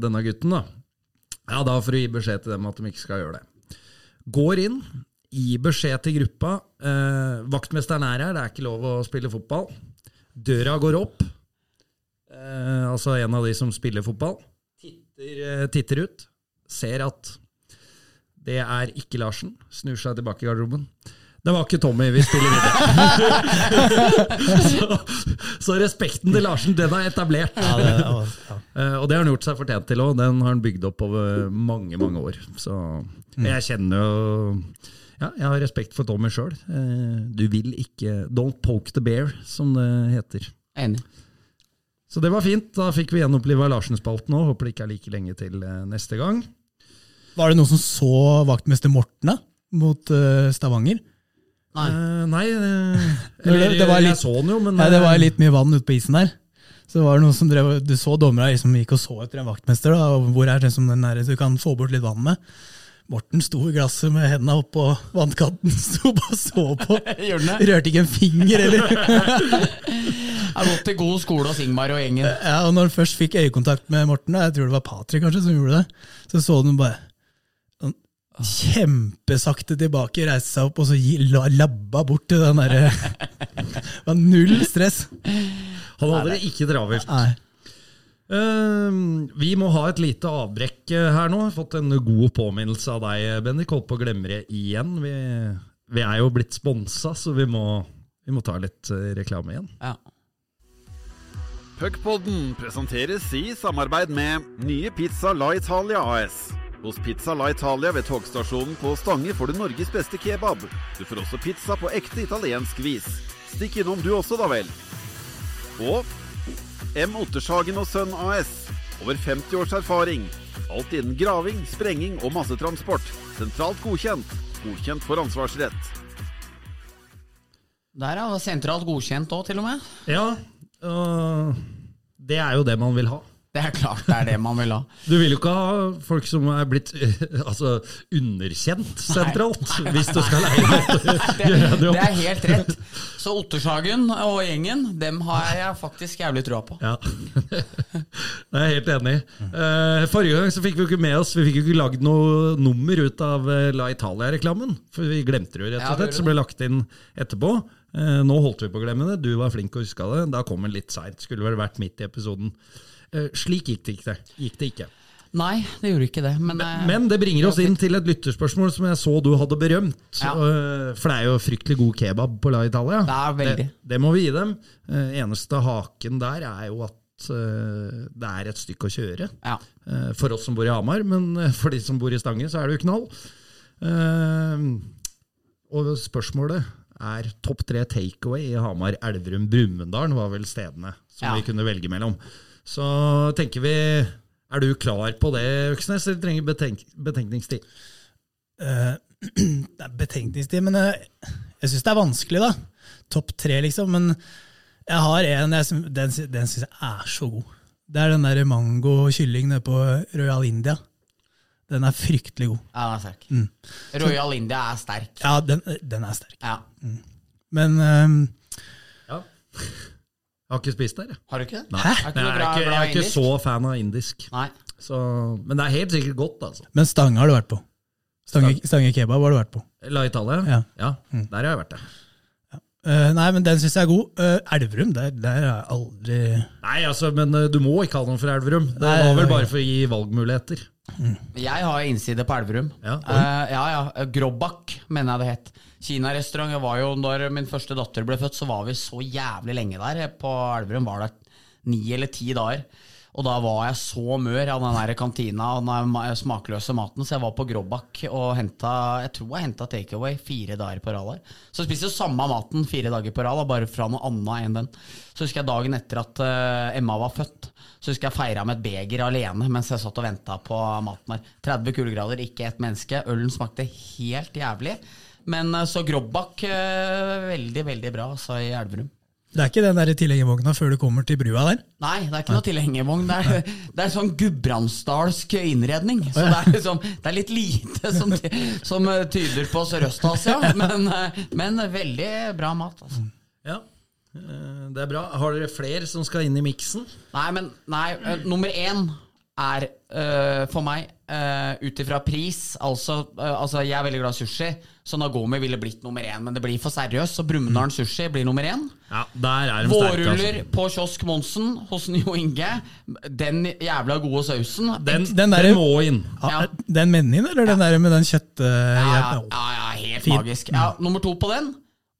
denne gutten. da. Ja, da får å gi beskjed til dem at de ikke skal gjøre det. Går inn, gir beskjed til gruppa. Vaktmesteren er her, det er ikke lov å spille fotball. Døra går opp. Eh, altså en av de som spiller fotball. Titter, eh, titter ut. Ser at det er ikke Larsen. Snur seg tilbake i garderoben. Det var ikke Tommy, vi spiller videre. *laughs* så, så respekten til Larsen, den er etablert. Ja, det, ja. Eh, og det har han gjort seg fortjent til òg. Den har han bygd opp over mange, mange år. Så jeg kjenner jo Ja, jeg har respekt for Tommy sjøl. Du vil ikke Don't poke the bear, som det heter. Enig. Så det var fint. Da fikk vi gjenoppliva Larsen-spalten òg. Håper det ikke er like lenge til eh, neste gang. Var det noen som så vaktmester Morten da, mot uh, Stavanger? Nei. Uh, nei uh, *laughs* Det- Eller det var litt- jeg så den jo, men Nei, det var litt mye vann ute på isen der. Så det var noen som drev, Du så dommerne liksom gikk og så etter en vaktmester. Da, og hvor er det som den der, du kan få bort litt vann med. Morten sto i glasset med hendene oppå vannkanten, *laughs* sto bare og så på. *laughs* Rørte ikke en finger, eller? Har gått til god skole hos Ingmar og gjengen. Ja, og når han først fikk øyekontakt med Morten, jeg tror det var Patrick kanskje som gjorde det, så så han bare sånn kjempesakte tilbake, reiste seg opp og så labba bort til den derre *laughs* Det var null stress. Han hadde det ikke travelt. Nei. Ehm, vi må ha et lite avbrekk eh, her nå. Fått en god påminnelse av deg, Bendik. Holdt på å glemme det igjen. Vi, vi er jo blitt sponsa, så vi må, vi må ta litt eh, reklame igjen. Ja. Puckpodden presenteres i samarbeid med nye Pizza La Italia AS. Hos Pizza La Italia ved togstasjonen på Stange får du Norges beste kebab. Du får også pizza på ekte italiensk vis. Stikk innom du også, da vel. Og M. Ottershagen og Sønn AS. Over 50 års erfaring. Alt innen graving, sprenging og massetransport. Sentralt godkjent. Godkjent for ansvarsrett. Der, er Sentralt godkjent òg, til og med. Ja, Øh, det er jo det man vil ha. Det er klart det er det man vil ha. Du vil jo ikke ha folk som er blitt *laughs* altså, underkjent sentralt, *laughs* hvis du skal leie *laughs* Det, gjøre en det er helt rett. Så Ottershagen og gjengen, dem har jeg faktisk jævlig trua på. Ja, jeg er helt enig. Eh, forrige gang så fikk vi jo ikke med oss Vi fikk jo ikke lagd noe nummer ut av eh, La Italia-reklamen. For vi glemte det jo, rett og slett. som ble lagt inn etterpå. Eh, nå holdt vi på å glemme det. Du var flink og huska det. Da kom den litt seint. Skulle vel vært midt i episoden. Eh, slik gikk det ikke. Gikk det ikke. Nei, det gjorde ikke det. Men, men, Men det bringer oss inn til et lytterspørsmål som jeg så du hadde berømt. Ja. Eh, For det er jo fryktelig god kebab på La Italia. Det er veldig. Det, det må vi gi dem. Eh, Eneste haken der er jo at eh, det er et stykke å kjøre. ja. Eh, For oss som bor i Hamar, men eh, for de som bor i Stange, så er det jo knall. Eh, Og spørsmålet er topp tre takeaway i Hamar, Elverum, Brumunddal var vel stedene som Ja. vi kunne velge mellom. Så tenker vi Er du klar på det, Øksnes, eller trenger betenk betenkningstid? Uh, *clears throat* det er betenkningstid, men jeg, jeg syns det er vanskelig, da. Topp tre, liksom. Men jeg har en, jeg, den, den syns jeg er så god. Det er den der mango kylling nede på Royal India. Den er fryktelig god. ja, den er sterk. Mm. Royal India er sterk. Ja, den, den er sterk. Ja. Men um, Ja. Jeg har ikke spist der, jeg. Har du ikke det? Nei. Er ikke Jeg er bra- ikke, jeg er ikke så fan av indisk. Nei. Så, men det er helt sikkert godt, altså. Men Stange har du vært på. Stange, Stange kebab har du vært på. La Italia? Ja. der har jeg vært. der. Uh, nei, men den syns jeg er god. Uh, Elverum, der, der har jeg aldri Nei, altså, men uh, du må ikke ha noen fra Elverum. Det Nei, var vel bare for å gi valgmuligheter. Jeg har innside på Elverum. Ja. Eh, ja, ja. Grobak, mener jeg det het. Kinarestaurant. Var jo, når min første datter ble født, så var vi så jævlig lenge der. På Elverum var det ni eller ti dager. Og da var jeg så mør av den der kantina og den der ma- smakløse maten, så jeg var på Gråbakk og henta Jeg tror jeg henta takeaway fire dager på rad der. Så jeg spiste jo samme maten fire dager på rad, bare fra noe annet enn den. Så husker jeg dagen etter at eh, Emma var født, så husker jeg feira med et beger alene mens jeg satt og venta på maten her. 30 kuldegrader, ikke ett menneske. Ølen smakte helt jævlig. Men eh, så Grobak eh, veldig, veldig bra, altså, i Elverum. Det er ikke den der tilhengervogna før du kommer til brua der? Nei, det er ikke noe tilhengervogn. Det er, det er sånn gudbrandsdalsk innredning. Så det er, liksom, det er litt lite som, som eh, tyder på Sørøst-Asia, *laughs* men, men veldig bra mat. Altså. Ja, det er bra. Har dere flere som skal inn i miksen? Nei, men nei, nummer én er eh, for meg uh, ut ifra pris altså, eh, altså, jeg er veldig glad i sushi, så Nagomi ville blitt nummer én. Men det blir for seriøst, så Brumunddal sushi blir nummer én. Ja, der er. Vårruller Altså. på Kiosk Monsen hos Jo Inge. Den jævla gode sausen. Den, Den den, må inn. Ja. Ja. Den menyen, eller den der med den kjøtt... Ja, ja, ja, ja, ja helt Fin. magisk. Ja, nummer to på den.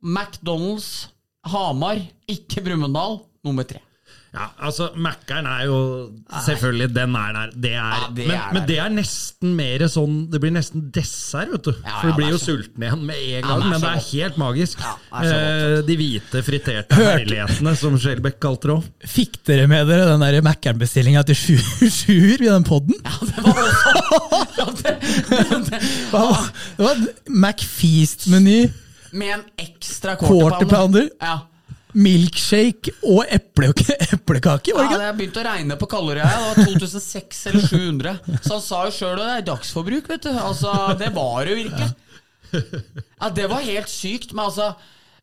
McDonald's Hamar, ikke Brumunddal. Nummer tre. Ja, altså, Mækkern er jo Selvfølgelig, den er der. Det er, Ja, det men, er men det er nesten mer sånn Det blir nesten dessert, vet du. Ja, For du blir jo så- sulten igjen med en gang. men det er helt magisk. Er Eh, de hvite, friterte herlighetene, som Skjelbæk kalte det òg. Fikk dere med dere den der Mækkern-bestillinga til sju- *laughs* sjuer i den poden? Ja, det var! *laughs* Ja, det, det, Det var McFeast-meny, med en ekstra quarter pounder. Ja. Milkshake og eple, *laughs* eplekake, Ja, det begynte å regne på kalorier. Det var 2006 eller 700. Så han sa jo sjøl at det er dagsforbruk, vet du. Altså, det var det jo virkelig. Ja, det var helt sykt. Men altså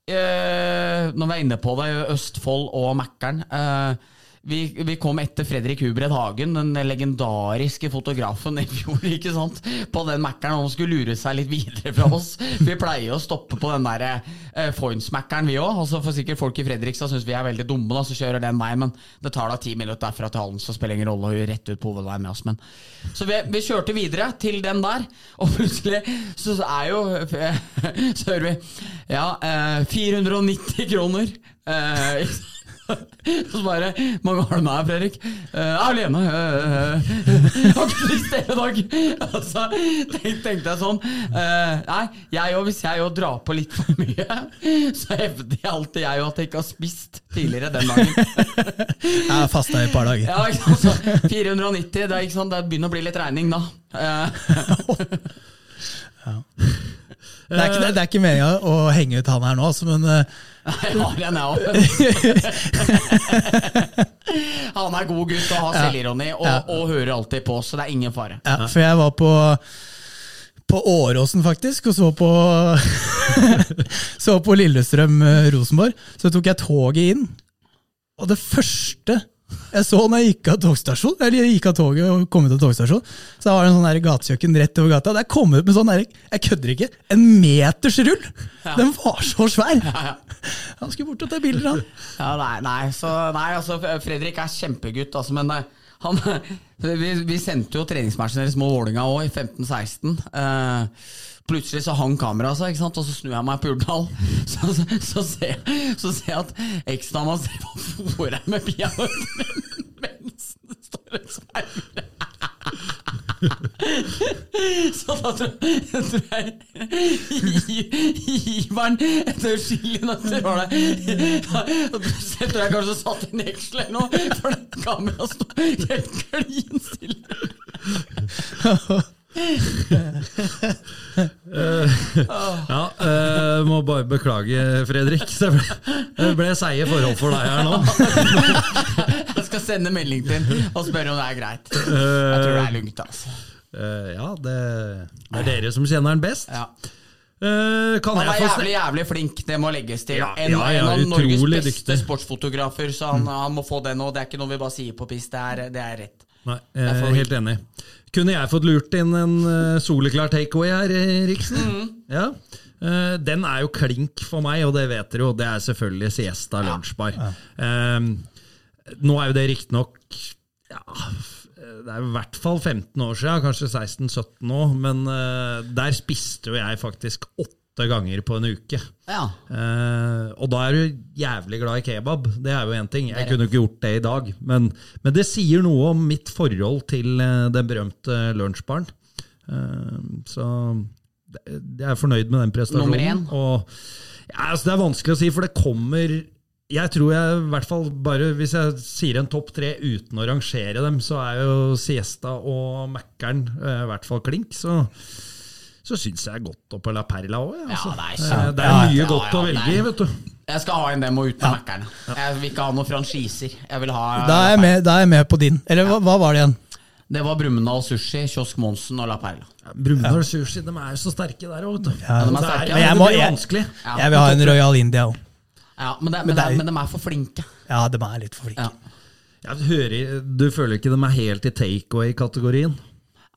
eh, Når vi er inne på det, Østfold og Mækkern. Eh, vi, vi kom etter Fredrik Hubred Hagen, den legendariske fotografen i fjor, *laughs* ikke sant? på den Mækkern. Han skulle lure seg litt videre fra oss. *laughs* Vi pleier å stoppe på den der eh, Foynes-Mækkern, vi òg. Altså, for sikkert folk i Fredrikstad syns vi er veldig dumme, da, så kjører den veien. Men det tar da ti minutter derfra til hallen, så spiller ingen rolle. Og rett ut på hovedveien med oss. Men. Så vi, vi kjørte videre til den der, og plutselig så er jo *laughs* Så hører vi Ja, eh, 490 kroner. Eh, så bare Mange har du med, Fredrik? Uh, alene. Uh, har ikke lyst til i dag. Og så tenk, tenkte jeg sånn uh, Nei, jeg og, hvis jeg òg drar på litt for mye, så hevder jeg alltid jeg at jeg ikke har spist tidligere den dagen. *laughs* Jeg fasta i et par dager. Ja, ikke sant? Så 490, det, er, ikke sant? det begynner å bli litt regning da. *laughs* «Ja.» Det er ikke, det er ikke meninga å henge ut han her nå, altså, men jeg har en, jeg òg. Han er god gutt og har selvironi og, og hører alltid på, så det er ingen fare. ja, For jeg var på på Åråsen, faktisk, og så på *laughs* Så på Lillestrøm-Rosenborg. Så tok jeg toget inn, og det første jeg så når jeg gikk av togstasjon, eller jeg gikk av toget og kom ut av togstasjon, så var det en sånn gatekjøkken rett over gata. Der kom det ut med sånn der, jeg kødder ikke, en meters rull! Den var så svær! Han skulle bort og ta bilder, han. Ja, nei, nei, så, nei, altså Fredrik er kjempegutt, altså, men eh, han, *laughs* vi, vi sendte jo treningsmatchen deres mot Vålinga òg, i 15-16. Eh, plutselig så hang kameraet seg, ikke sant? og så snur jeg meg på Ullevål. *laughs* Så, så, så, ser jeg- så ser jeg at eksdama ser på fòret med peanøtter mens det står og sverger. *laughs* Så da tror jeg, tror jeg Iveren etter var det. Og tror jeg kanskje satt en jeksel eller noe, for kameraet sto helt klin stille. *laughs* Ja, uh, må bare beklage, Fredrik. Det ble, det ble seige forhold for deg her nå. Jeg skal sende melding til ham og spørre om det er greit. Jeg tror det er lugnt, altså. Uh, ja, det er dere som kjenner den best. Ja. Uh, kan Han er jævlig jævlig flink, det må legges til. Ja, en, ja, ja, en av Norges beste dyktig. sportsfotografer, så han, han må få det nå. Det er ikke noe vi bare sier på piss, det er, det er rett. Nei, jeg er helt enig. Kunne jeg fått lurt inn en uh, soleklar takeaway her, eh, Riksen? Mm. Ja. Uh, den er jo klink for meg, og det vet dere jo. Det er selvfølgelig Siesta lunsjbar. Eh, nå er jo det riktignok ja, det er i hvert fall 15 år siden, kanskje 16-17 nå, men uh, der spiste jo jeg faktisk åtte ganger på en uke. Ja. Eh, og da er du jævlig glad i kebab. Det er jo én ting. Jeg kunne ikke gjort det i dag. Men, men det sier noe om mitt forhold til eh, den berømte lunsjbaren. Eh, så jeg er fornøyd med den prestasjonen. Og, ja, altså, det er vanskelig å si, for det kommer jeg tror jeg, i hvert fall bare Hvis jeg sier en topp tre uten å rangere dem, så er jo Siesta og Mækkern eh, i hvert fall klink. Så, så syns jeg godt på La Perla òg. Ja, Altså. det er Eh, kjempe- det er ja, mye ja, godt å velge i, vet du. Jeg skal ha en demo uten Mækkern. Jeg vil ikke ha noen franchiser. Jeg vil ha Da er jeg med, da er jeg med på din. Eller hva, hva var det igjen? Det var Brumunddal Sushi, Kiosk Monsen og La Perla. Brumunddal sushi, de er jo så sterke der òg, vet du. Ja, de er Det sterke. ja, Men jeg må- jeg-. Jeg vil ha en Royal India òg. Ja, men, det, men, Men det det er, er- men de er for flinke. Ja, de er litt for flinke. Ja. Jeg hører, du føler ikke de er helt i takeaway-kategorien?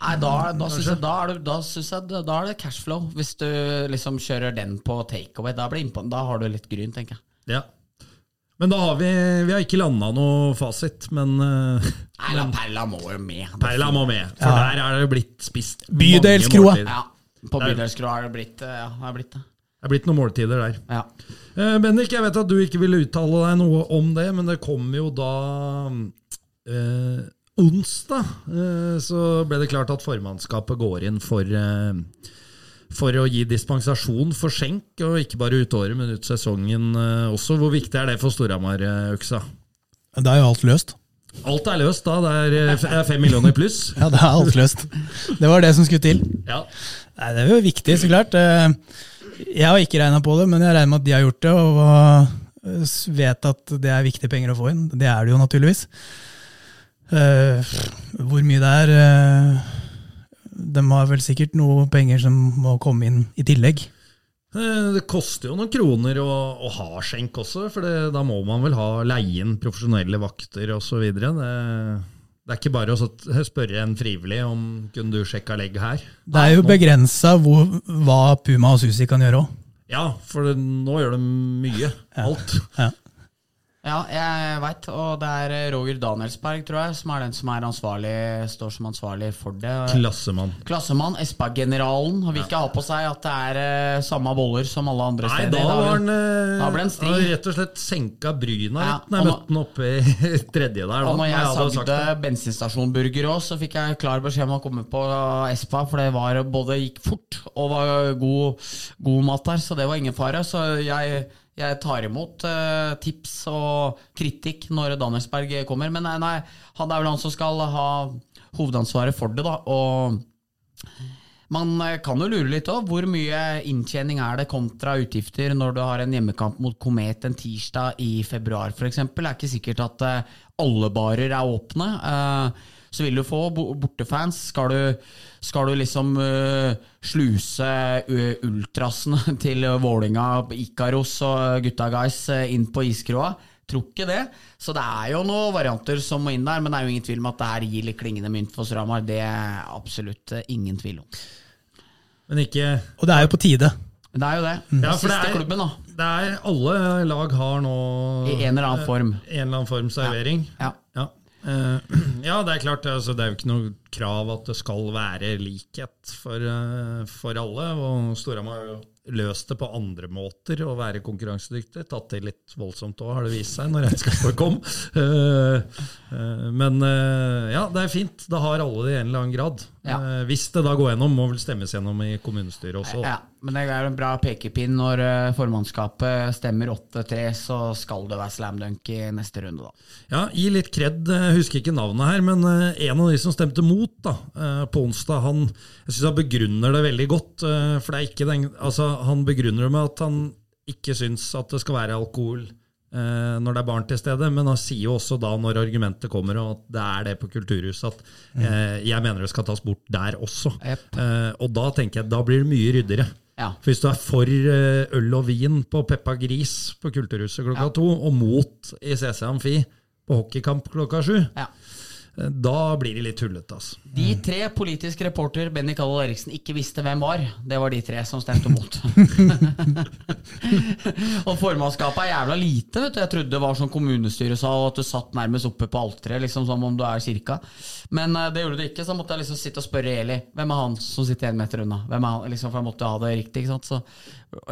Nei, da, da syns jeg, da er det, da synes jeg da er det cashflow. Hvis du liksom kjører den på takeaway, da, blir innpå- da har du litt gryn, tenker jeg. Ja. Men da har vi Vi har ikke landa noe fasit, men uh, Nei, La Perla må jo med. Perla må med. For der er det blitt spist Bydelskroa. Ja, på Bydelskroa har det blitt, eh, ja, har det blitt det. Det er blitt noen måltider der. Ja. Eh, Bendik, jeg vet at du ikke ville uttale deg noe om det, men det kom jo da eh, onsdag eh, så ble det klart at formannskapet går inn for, eh, for å gi dispensasjon for skjenk, og ikke bare ut året, men ut sesongen eh, også. Hvor viktig er det for Storhamar-øksa? Da er jo alt løst. Alt er løst da, det er fem millioner pluss. *laughs* Ja, det er alt løst. Det var det som skulle til. Ja. Nei, Det er jo viktig, så klart. Jeg har ikke regna på det, men jeg regner med at de har gjort det. Og vet at det er viktige penger å få inn. Det er det jo naturligvis. Eh, hvor mye det er uh, De har vel sikkert noe penger som må komme inn i tillegg. Eh, Det koster jo noen kroner å, å ha skjenk også, for det, da må man vel ha leie inn profesjonelle vakter osv. Det, det er ikke bare å spørre en frivillig om kunne du sjekka legg her. Det er jo begrensa hva Puma og Susi kan gjøre òg. Ja, for nå gjør de mye. Alt. Ja. Ja, jeg veit, og det er eh, Roger Danielsberg, tror jeg, som er den som er ansvarlig, står som ansvarlig for det. Klassemann. Klassemann, Espa-generalen, vil ikke ha på seg at det er eh, samme boller som alle andre Nei, steder. da Da var han eh, da ble rett og slett senka bryna Ja, litt når jeg møtte han oppe i *laughs* tredje der. Da, Og når jeg jeg sagde bensinstasjonburger òg, så fikk jeg klar beskjed om å komme på Espa, for det var både gikk fort og var god, god mat der, så det var ingen fare. Så jeg, jeg tar imot uh, tips og kritikk når Danielsberg kommer. Men nei, nei, han er vel han som skal ha hovedansvaret for det, da. Og man eh, kan jo lure litt òg. Hvor mye inntjening er det kontra utgifter når du har en hjemmekamp mot Komet en tirsdag i februar f.eks.? Det er ikke sikkert at eh, alle barer er åpne. Eh, så vil du få bortefans. Skal du, skal du liksom uh, sluse ø, ultrasene *laughs* til Vålinga, Ikaros og gutta guys eh, inn på iskroa? Tror ikke det. Så det er jo noen varianter som må inn der, men det er jo ingen tvil om at det her gir litt klingende mynt for Stramar. Det er absolutt eh, ingen tvil om. Men ikke Og det er jo på tide. Det er jo det. Ja, for Siste det er- klubben, da. Det er Alle lag har nå I en eller annen form. En eller annen form servering. Ja. Ja. Eh, *clears throat* ja, det er klart. Altså, det er jo ikke noe krav at det skal være likhet for, eh, for alle. Og Storhamar har jo løst det på andre måter å være konkurransedyktig. Tatt det litt voldsomt òg, har det vist seg, når regnskapet *laughs* kom. Eh, eh, men eh, ja, det er fint. Da har alle det i en eller annen grad. Ja. Eh, hvis det da går gjennom, må vel stemmes gjennom i kommunestyret også. Ja, men det er en bra pekepinn når eh, formannskapet stemmer 8-3, så skal det være slam dunk i neste runde, da. Ja, Gi litt kred. Jeg husker ikke navnet her, men eh, en av de som stemte mot da, eh, på onsdag, han, jeg synes han begrunner det veldig godt. eh, For det er ikke den, altså, Han begrunner det med at han ikke syns at det skal være alkohol eh, når det er barn til stede, men han sier jo også da, når argumentet kommer, og at det er det på Kulturhuset, at eh, jeg mener det skal tas bort der også. Yep. Eh, og da tenker jeg, da blir det mye ryddigere. Ja. For Hvis du er for eh, øl og vin på Peppa Gris på Kulturhuset klokka to, og mot i CC Amfi på hockeykamp klokka sju, Ja. Eh, da blir de litt tullete. Altså. De tre politiske reporter Benny Kallo Eriksen ikke visste hvem var, det var de tre som stemte mot. *laughs* og formannskapet er jævla lite. vet du Jeg trodde det var som kommunestyret sa, og at du satt nærmest oppe på alteret, liksom, som om du er kirka. Men uh, det gjorde du ikke, så måtte jeg liksom sitte og spørre Eli. Hvem er han som sitter en meter unna? Hvem er han? Liksom, for jeg måtte ha det riktig. ikke sant? Så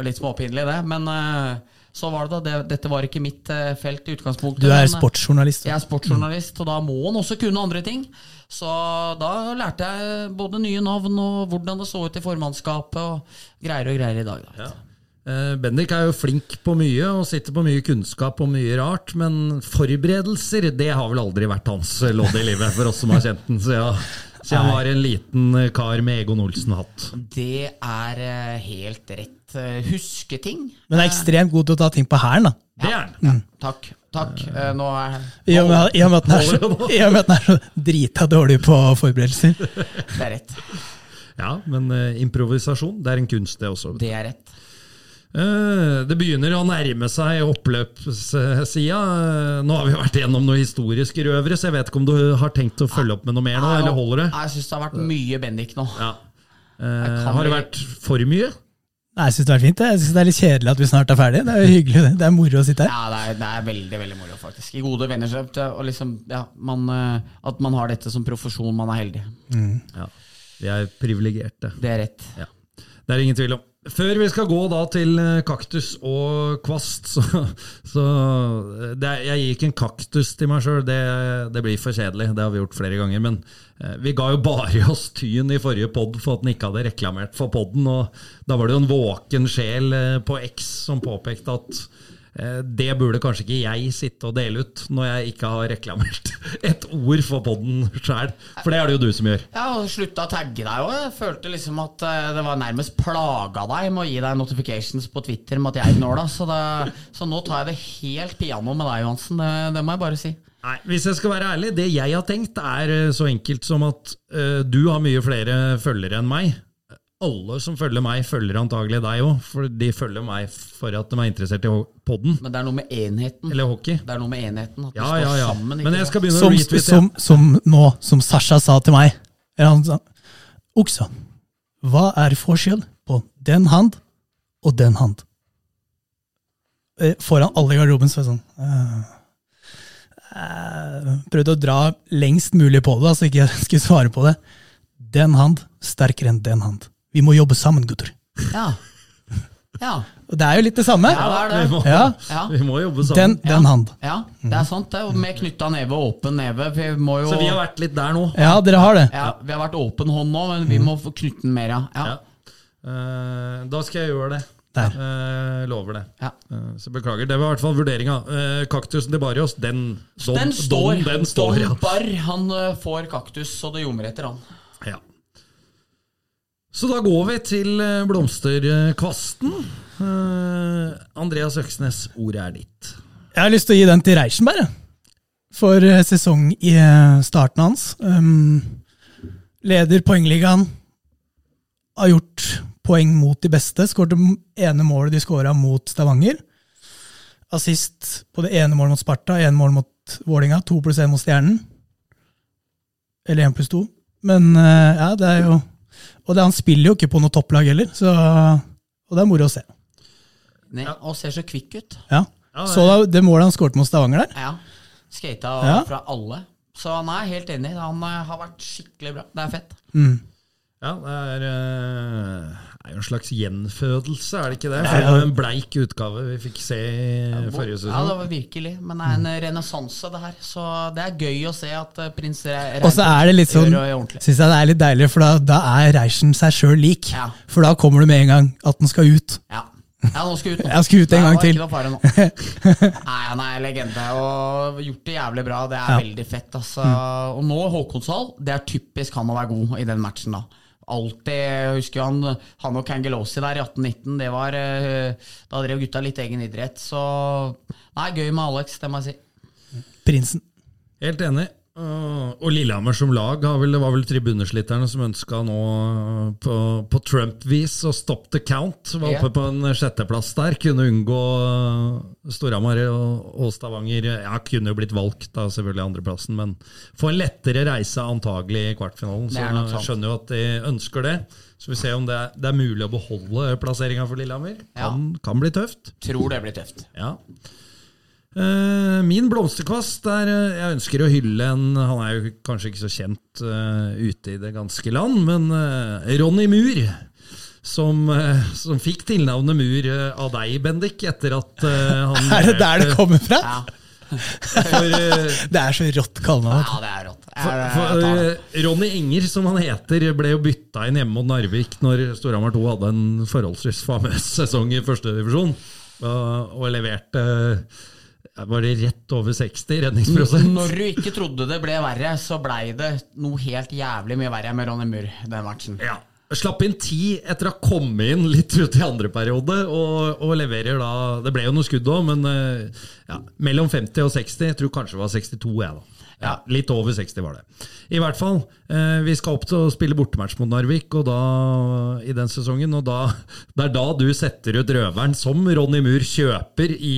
Litt småpinlig, det. Men eh, så var det da. Det, dette var ikke mitt eh, felt i utgangspunktet. Du er men, eh, sportsjournalist. jeg er sportsjournalist, og da må han også kunne andre ting. Så da lærte jeg både nye navn og hvordan det så ut i formannskapet, og greier og greier i dag. Da. Ja. Bendik er jo flink på mye og sitter på mye kunnskap og mye rart, men forberedelser det har vel aldri vært hans lodd i livet, for oss som har kjent den siden, siden han var en liten eh, kar med Egon Olsen-hatt. Det er eh, helt rett. Eh, Huske ting. Men er ekstremt god til å ta ting på hælen, da. Det er han. Takk. takk. Eh, Nå er I og med, i og med at den er så, er så drita dårlig på forberedelser. Det er rett. Ja, men improvisasjon, det er en kunst, det også. Det er rett. Eh, Det begynner å nærme seg oppløpssida. Eh, Nå har vi vært gjennom noe historiske røvere, så jeg vet ikke om du har tenkt å følge opp med noe mer nå, eller holder det? Jeg syns det har vært mye Bendik nå. Ja. Eh, har det vært for mye? Nei, Jeg syns det har vært fint. jeg. Synes det er litt kjedelig at vi snart er ferdige. Det er jo hyggelig, det. Det er moro å sitte her. Ja, det er, det er veldig veldig moro, faktisk. I gode venner. Og liksom, ja, man, at man har dette som profesjon, man er heldig. Ja. Vi er privilegerte. Det er rett. Ja. Det er ingen tvil om. Før vi skal gå da til eh, kaktus og kvast, så, så eh, det Jeg gir ikke en kaktus til meg sjøl, det, det blir for kjedelig. Det har vi gjort flere ganger. Men eh, vi ga jo bare *laughs* oss Tyn i forrige pod for at den ikke hadde reklamert for podden. Og da var det jo en våken sjel på X som påpekte at Det burde kanskje ikke jeg sitte og dele ut, når jeg ikke har reklamert *laughs* et ord for podden sjæl. For det er det jo du som gjør. Ja, og slutta å tagge deg òg. Følte liksom at eh, det var nærmest plaga deg med å gi deg notifications på Twitter med at jeg gnåla. Så, det- så nå tar jeg det helt piano med deg, Johansen. Det, det må jeg bare si. Nei, Hvis jeg skal være ærlig, det jeg har tenkt er eh, så enkelt som at uh, du har mye flere følgere enn meg. Alle som følger meg, følger antagelig deg òg, for de følger meg for at de er interessert i podden. Men det er noe med enheten. Eller hockey. Det er noe med enheten. At Ja, vi står ja, ja. sammen. Men jeg skal begynne Som, å retweete. som, som nå, som Sasha sa til meg. Han sa Oksa, hva er forskjell på den hand og den hand? Eh, Foran alle i garderoben så er det sånn eh, eh, Prøvde å dra lengst mulig på det, så ikke jeg *laughs* skulle svare på det. Den hand sterkere enn den hand. Vi må jobbe sammen, gutter. Ja. ja. Og det er jo litt det samme. Ja, det er Vi må, Ja. Ja. vi må jobbe Den, sammen. den hand. ja, det er sant, det. Med knytta neve og åpen neve. Vi må jo Så vi har vært litt der nå. Ja, dere har det. ja, Vi har vært åpen hånd nå, men vi må få knytte den mer, ja. Eh, da skal jeg gjøre det. Der. Uh, lover det. ja. Uh, så beklager. Det var i hvert fall vurderinga. Uh, kaktusen til Barrios, den, don, Den står. Don, den står ja. Bar, han får kaktus, så det ljomer etter han. Så da går vi til eh, blomsterkvasten. Uh, Andreas Øksnes, ordet er ditt. Jeg har lyst til å gi den til Reichenberg, for eh, sesong i starten hans. Um, leder poengligaen. Har gjort poeng mot de beste. Skåret ene målet de skåra mot Stavanger. Assist på det ene målet mot Sparta, ene mål mot Vålinga, to pluss én mot Stjernen. Eller én pluss to. Men uh, ja, det er jo Og det, han spiller jo ikke på noe topplag heller, så, og det er moro å se. Nei, Og ser så kvikk ut. Ja. Ja, Så da, det målet han skåret mot Stavanger der? Ja. Skata Ja. fra alle. Så han er helt enig. Han eh, har vært skikkelig bra. Det er fett. Mm. Ja, det er, eh, er jo en slags gjenfødelse, er det ikke det? For det var en bleik utgave vi fikk se i forrige Ja, det var virkelig. Men det er en renessanse, det her. Så det er gøy å se at eh, prins Re- Og så er det litt sånn, syns jeg det er litt deilig, for da, da er Reichen seg sjøl lik. Ja. For da kommer det med en gang at den skal ut. Ja. ja, nå skal ut nå. *laughs* Jeg skal ut en Det gang til. *laughs* Nei, han er legende og gjort det jævlig bra. Det er Ja. veldig fett. Altså. Og nå Håkonshall. det er typisk han å være god i den matchen. da Alltid, husker jo han, han og Kangelosi der i 1819. Det var, eh, Da drev gutta litt egen idrett. Så nei, gøy med Alex, det må jeg si. Prinsen. Helt enig. Og og Lillehammer som lag har vel, det var vel tribunesliterne som ønska nå på, på Trump-vis å stop the count. Var oppe på en sjetteplass der. Kunne unngå Storhamar og, og Stavanger. Ja, kunne jo blitt valgt, da selvfølgelig andreplassen, men få en lettere reise antagelig i kvartfinalen. Så jeg skjønner jo at de ønsker det. Så vi ser om det er, det er mulig å beholde plasseringa for Lillehammer. Ja. Kan, kan bli tøft. Tror det blir tøft. Ja. Eh, min blomsterkvast er eh, Jeg ønsker å hylle en Han er jo kanskje ikke så kjent eh, ute i det ganske land, men Ronny Mur. Som, som fikk tilnavnet Mur av deg, Bendik, etter at han *laughs* Er det der det kommer fra? Ja, For, *laughs* Det er så rått kallenavn. ja det er rått. For, for, Ronny Enger, som han heter, ble jo bytta inn hjemme mot Narvik når Storhamar 2 hadde en forholdsvis famøs sesong i førstedivisjon, og, og leverte eh, var det rett over 60 redningsprosent? Når du ikke trodde det ble verre, så blei det noe helt jævlig mye verre med Ronny Murr den matchen. Ja. Slapp inn ti etter å ha kommet inn litt ut i andre periode, og, og leverer da Det ble jo noe skudd òg, men eh, ja, mellom 50 og 60. Jeg tror kanskje det var 62, jeg, da. Ja, litt over 60 var det. I hvert fall. Eh, vi skal opp til å spille bortematch mot Narvik og da, i den sesongen, og da, det er da du setter ut røveren som Ronny Mur kjøper i,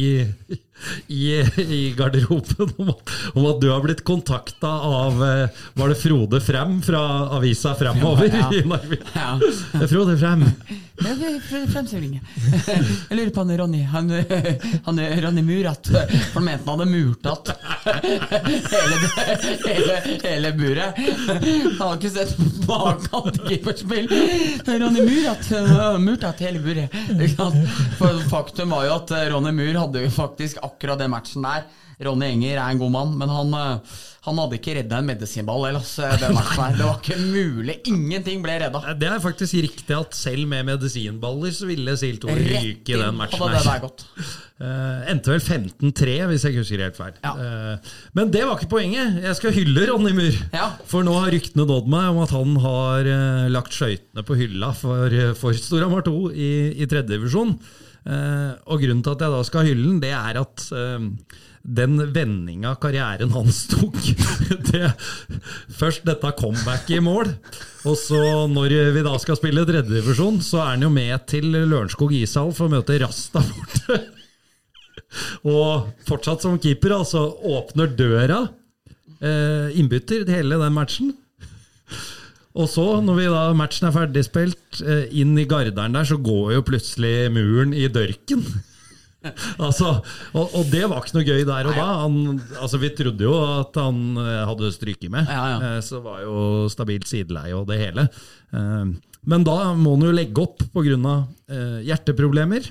i, i garderoben om at, om at du har blitt kontakta av eh, Var det Frode Frem fra avisa Fremover Ja. i Narvik? Ja. Frode Frem. Fremstilling. Jeg lurer på han Ronny Han, han Ronny Murat. For han mente han hadde murt igjen hele, hele, hele buret. Han har ikke sett maken til keeperspill. Ronny Murat har murt igjen hele buret. Faktum var jo at Ronny Mur hadde jo faktisk akkurat den matchen der Ronny Enger er en god mann, men han, eh, han hadde ikke redda en medisinball ellers. eh. Det var ikke mulig. Ingenting ble redda. Det er faktisk riktig at selv med medisinballer så ville Siltore ryke i den matchen. det der godt. Uh, *laughs* endte vel 15-3, hvis jeg ikke husker helt feil. Ja. Uh, men det var ikke poenget. Jeg skal hylle Ronny Mur. Ja. For nå har ryktene nådd meg om at han har uh, lagt skøytene på hylla for, eh, for Storhamar 2 i, i tredjedivisjon. Uh, og grunnen til at jeg da skal hylle den, det er at den vendinga karrieren hans tok *laughs* det, Først dette comebacket i mål, og så når vi da skal spille tredjedivisjon, så er han jo med til Lørenskog ishall for å møte Rasta borte. *laughs* Og fortsatt som keeper, altså åpner døra. Eh, innbytter hele den matchen. Og så, når vi da matchen er ferdigspilt, eh, inn i garderen der, så går jo plutselig muren i dørken. *laughs* altså, og, og det var ikke noe gøy der og da. Han, altså, vi trodde jo at han eh, hadde stryket med, Ja, ja. Eh, så var jo stabilt sideleie og det hele. Eh, men da må han jo legge opp pga. Hjerteproblemer.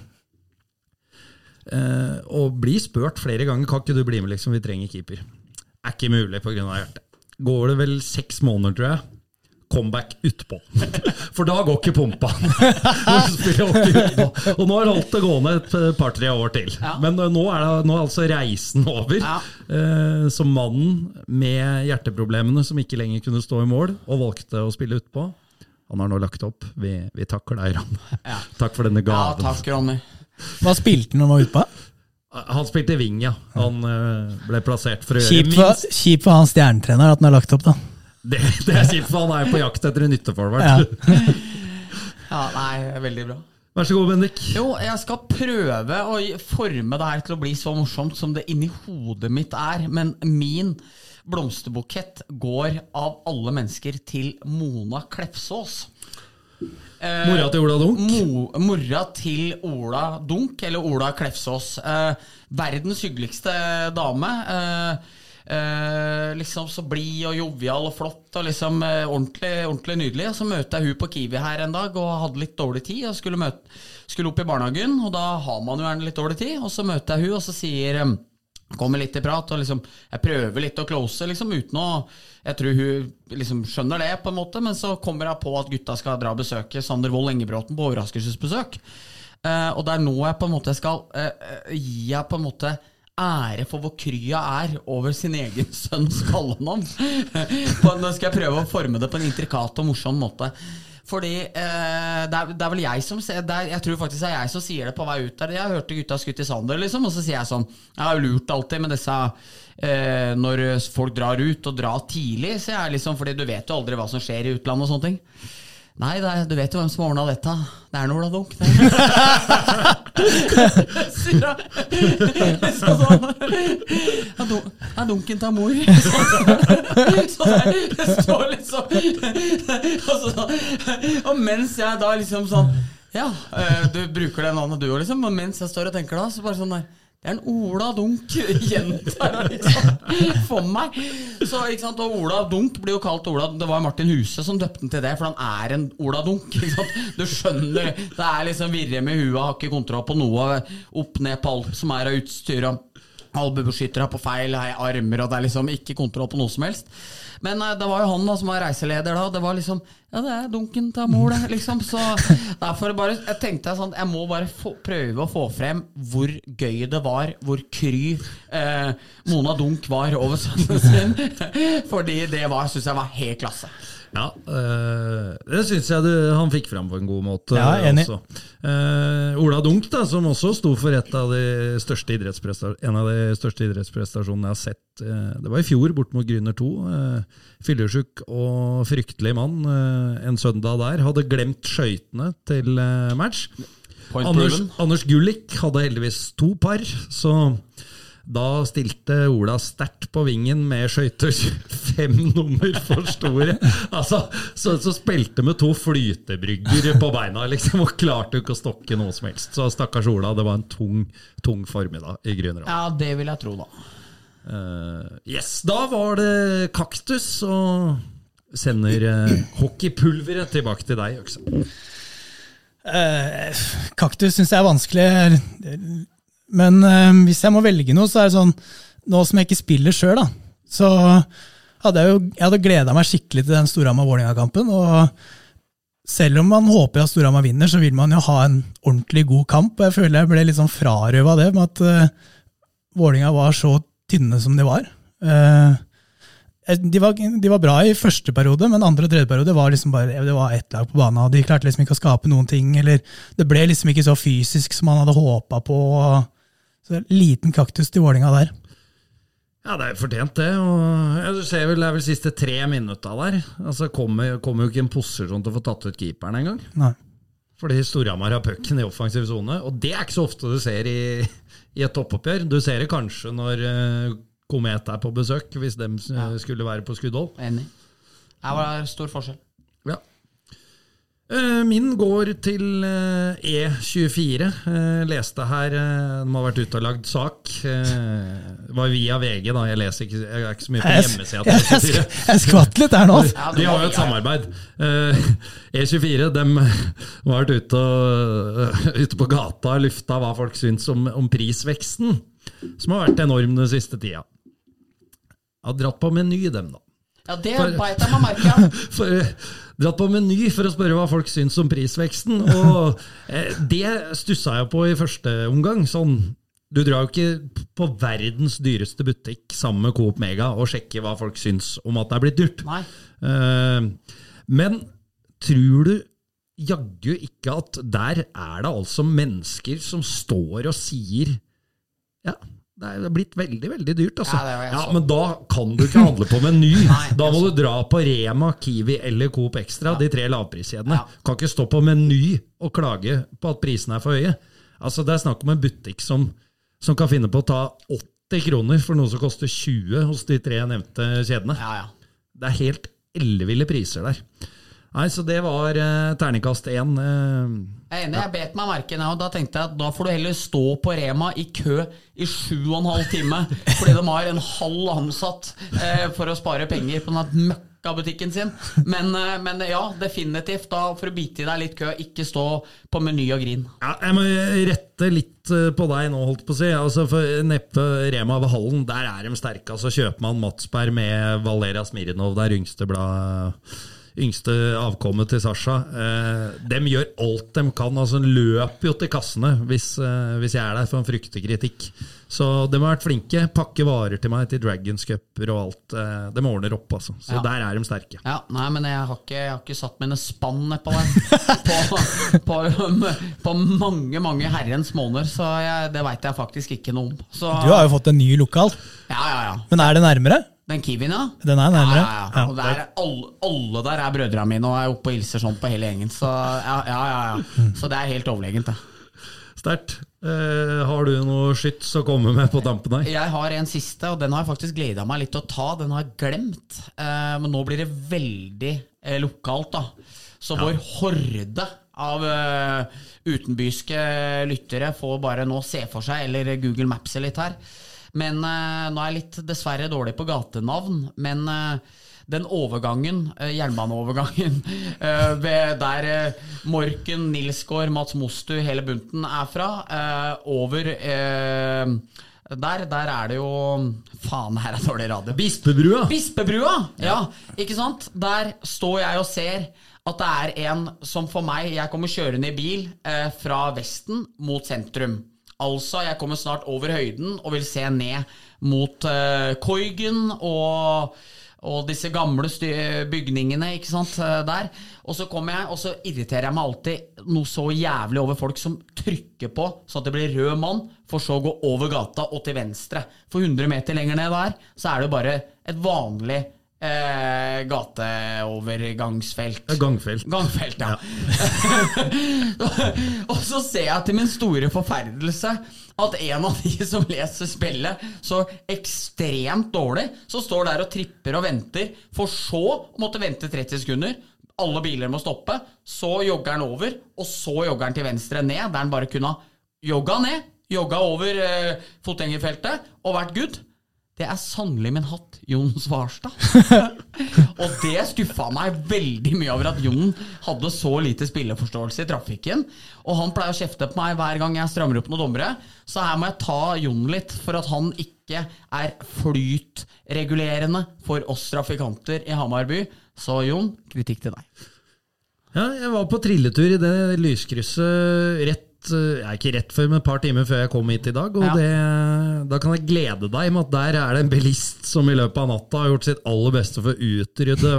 Og bli spurt flere ganger kan ikke du bli med, liksom, vi trenger keeper. Er ikke mulig pga. hjertet. Går det vel seks måneder, tror jeg. Comeback utpå. For da går ikke pumpa. Og nå har det holdt det gående et par-tre år til. Ja. Men eh, nå er, det, nå er altså reisen over. Ja. Eh, som mannen med hjerteproblemene som ikke lenger kunne stå i mål, og valgte å spille utpå. Han har nå lagt opp. Vi, vi takker deg, Ron. Ja. Takk for denne Ja, gaven. takk, Ronny. Hva spilte han da han var utpå? Han spilte i wing, ja. Han eh, ble plassert for å gjøre minst kjipt for han stjernetrener at han har lagt opp, da. Det, det er kjipt, for han er jo på jakt etter en nytteforward. Ja. *laughs* Ja, nei, veldig bra. Vær så god, Bendik. Jo, jeg skal prøve å forme det her til å bli så morsomt som det inni hodet mitt er, men min blomsterbukett går av alle mennesker til Mona Klefsås. Eh, Mora til Ola Dunk. Mo, mora til Ola Dunk, eller Ola Klefsås. Eh, verdens hyggeligste dame. Eh, eh, liksom så blid og jovial og flott og liksom eh, ordentlig, ordentlig nydelig. Og så møter jeg hun på Kiwi her en dag og hadde litt dårlig tid. Og skulle, møte, skulle opp i barnehagen, og da har man jo gjerne litt dårlig tid. Og så møter jeg hun, og så sier eh, Kommer litt i prat, og liksom jeg prøver litt å close, liksom, uten å Jeg tror hun liksom skjønner det, på en måte, men så kommer jeg på at gutta skal dra og besøke Sander Wold Engebråten på overraskelsesbesøk. Uh, og det er nå jeg på en måte skal uh, uh, gi jeg på en måte ære for hvor kry jeg er over sin egen *laughs* sønns kallenavn. Nå skal jeg prøve å forme det på en intrikat og morsom måte. Fordi eh, det, er, det er vel jeg som ser det er, Jeg tror faktisk det er jeg som sier det på vei ut der. Jeg hørte gutta skutt i Sander, liksom, og så sier jeg sånn Jeg har lurt alltid med disse eh, Når folk drar ut, og drar tidlig, sier jeg liksom Fordi du vet jo aldri hva som skjer i utlandet og sånne ting. Nei, er, du vet jo hvem som ordna dette. Det er Ola Dunk, det. Sier han. *laughs* Sånn. Ja, dunken til mor. *laughs* Så det, står liksom og, så, og mens jeg da liksom sånn Ja, eh, du bruker det navnet du òg, liksom. Og mens jeg står og tenker da, så bare sånn der det er en Ola Dunk *laughs* gjentar liksom for meg. Så? Og Ola Dunk blir jo kalt Ola Det var Martin Huse som døpte den til det, for han er en Ola Dunk. Du skjønner. Det er liksom virre med huet, har ikke kontroll på noe. Opp ned på alt som er av utstyr. Albuebeskyttere på feil har armer, og det er liksom ikke kontroll på noe som helst. Men eh, det var jo han da som var reiseleder da. og Det var liksom Ja, det er dunken til mor, det, liksom. Så derfor bare Jeg tenkte jeg sånn Jeg må bare få, prøve å få frem hvor gøy det var, hvor kry eh, Mona Dunk var over sønnen sin. *laughs* Fordi det var, syns jeg var helt klasse. Ja, eh, det syns jeg du, han fikk fram på en god måte. Ja, enig. Altså. Eh, Ola Dunk, da, som også sto for et av de en av de største idrettsprestasjonene jeg har sett. eh, det var i fjor, bort mot Grüner 2. Uh, Fyllesyk og fryktelig mann en søndag der. Hadde glemt skøytene til match. Anders. Anders Gullik hadde heldigvis to par, så da stilte Ola sterkt på vingen med skøyter *laughs* fem nummer for store. Altså, så, så spilte med to flytebrygger på beina liksom, og klarte ikke å stokke noe som helst. Så stakkars Ola, det var en tung, tung formiddag i Grünerhallen. Ja, det vil jeg tro, da. Uh, yes, da var det kaktus, og sender uh, hockeypulveret tilbake til deg, Økse. Uh, kaktus syns jeg er vanskelig. Men eh, hvis jeg må velge noe, så er det sånn nå som jeg ikke spiller sjøl, da, så hadde jeg jo jeg hadde gleda meg skikkelig til den Storhamar-Vålerenga-kampen. og selv om man håper at Storhamar vinner, så vil man jo ha en ordentlig god kamp. og Jeg føler jeg ble litt sånn frarøva det, med at uh, Vålerenga var så tynne som de var. Uh, de var, de var bra i første periode, men andre og tredje periode var liksom bare det var ett lag på banen. og De klarte liksom ikke å skape noen ting. eller Det ble liksom ikke så fysisk som man hadde håpa på. Så Liten kaktus til Vålinga der. Ja, det er fortjent, det. og ja, Du ser vel, Det er vel siste tre minutta der. Altså, Kommer kom jo ikke en posisjon til å få tatt ut keeperen engang. Nei. Fordi Storhamar har pucken i offensiv sone, og det er ikke så ofte du ser i, i et toppoppgjør. Du ser det kanskje når uh, Komet er på besøk, hvis de Ja. skulle være på skuddhold. Enig. Det var stor forskjell. Eh, Min går til eh, E24. Eh, Leste her De har vært ute og lagd sak. Det var via VG, da. Jeg leser ikke, jeg er ikke så mye på Jeg, hjemmesida *laughs* jeg, til E24. jeg skvatt litt her nå. *laughs* De har jo et samarbeid. Eh, E24 de *laughs* har vært ute, og, ute på gata og lufta hva folk syns om, om prisveksten, som har vært enorm den siste tida. Har dratt på Meny, dem, da. Ja, det beit jeg meg merke i. Dratt på Meny for å spørre hva folk syns om prisveksten. Og *laughs* eh, det stussa jeg på i første omgang. Sånn, du drar jo ikke på verdens dyreste butikk sammen med Coop Mega og sjekker hva folk syns om at det er blitt dyrt. Nei. Eh, men tror du jaggu ikke at der er det altså mennesker som står og sier Ja, det er blitt veldig, veldig dyrt, altså. Ja, Ja, men da kan du ikke handle på Meny. *laughs* Da må du dra på Rema, Kiwi eller Coop Extra, de tre lavpriskjedene. Ja. Kan ikke stå på Meny og klage på at prisene er for høye. Altså, det er snakk om en butikk som, som kan finne på å ta 80 kroner for noe som koster 20 hos de tre nevnte kjedene. Ja, ja. Det er helt elleville priser der. Nei, så det var eh, terningkast én. Eh, Jeg er enig, jeg bet meg merke det, og da tenkte jeg at da får du heller stå på Rema i kø i sju og en halv time, fordi de har en halv ansatt eh, for å spare penger på den møkkabutikken sin. Men, eh, men ja, definitivt, da for å bite i deg litt kø, ikke stå på Meny og grin. ja, jeg må rette litt eh, på deg nå, holdt på å si. Altså, for Neppe Rema ved Hallen, der er de sterke. Altså, Kjøpmann Matsberg med Valeria Smirnov, det er yngste blad Yngste avkommet til Sasha. Eh, de gjør alt de kan. altså de Løper jo til kassene hvis, eh, hvis jeg er der for en fryktekritikk. Så de har vært flinke. Pakke varer til meg til Dragons Cuper og alt. Eh, de ordner opp, altså. Så Ja. der er de sterke. Ja, nei, men jeg har ikke, jeg har ikke satt mine spann nedpå der *laughs* på, på, på mange, mange herrens måneder, så jeg, det veit jeg faktisk ikke noe om. Så, Du har jo fått en ny lokal, Ja, ja, ja. men er det nærmere? Den Kiwien, ja. Den er Ja, nærmere. ja, ja. Og der, alle, alle der er brødrene mine, og er oppe og hilser sånn på hele gjengen. Så ja, ja, ja, ja. Så det er helt overlegent, det. Sterkt. Eh, har du noe skyts å komme med på tampen her? Jeg har en siste, og den har jeg faktisk gleda meg litt til å ta. Den har jeg glemt. Eh, men nå blir det veldig eh, lokalt, da. Så vår horde av eh, utenbyske lyttere får bare nå se for seg, eller Google Maps litt her. Men eh, nå er jeg litt dessverre dårlig på gatenavn. Men eh, den overgangen, eh, jernbaneovergangen, *laughs* der Morken, Nilsgaard, Mats Mostu, hele bunten er fra, over der, der er det jo Faen, her er dårlig radio. Bispebrua! Bispebrua! Ja, ikke sant? Der står jeg og ser at det er en som for meg Jeg kommer kjørende i bil eh, fra Vesten mot sentrum. Altså, jeg kommer snart over høyden og vil se ned mot uh, Koigen og og disse gamle bygningene ikke sant, eh, der. Og så kommer jeg, og så irriterer jeg meg alltid noe så jævlig over folk som trykker på sånn at det blir rød mann, for så å gå over gata og til venstre. For 100 meter lenger ned der, så er det jo bare et vanlig eh, gateovergangsfelt. Gangfelt. Gangfelt, ja. *laughs* og så ser jeg til min store forferdelse at en av de som leser spillet så ekstremt dårlig, så står der og tripper og venter, for så å måtte vente 30 sekunder. Alle biler må stoppe. Så jogger han over, og så jogger han til venstre ned, der han bare kunne ha jogga ned. Jogga over eh, fotgjengerfeltet og vært good. Det er sannelig min hatt Jon Svarstad. *laughs* og det skuffa meg veldig mye over at Jon hadde så lite spilleforståelse i trafikken. Og han pleier å kjefte på meg hver gang jeg strammer opp noen dommere. Så her må jeg ta Jon litt, for at han ikke er flytregulerende for oss trafikanter i Hamar by. Så Jon, kritikk til deg. Ja, jeg var på trilletur i det lyskrysset rett eh, er ikke rett før, men et par timer før jeg kom hit i dag. Og Ja. det, da kan jeg glede deg med at der er det en bilist som i løpet av natta har gjort sitt aller beste for å utrydde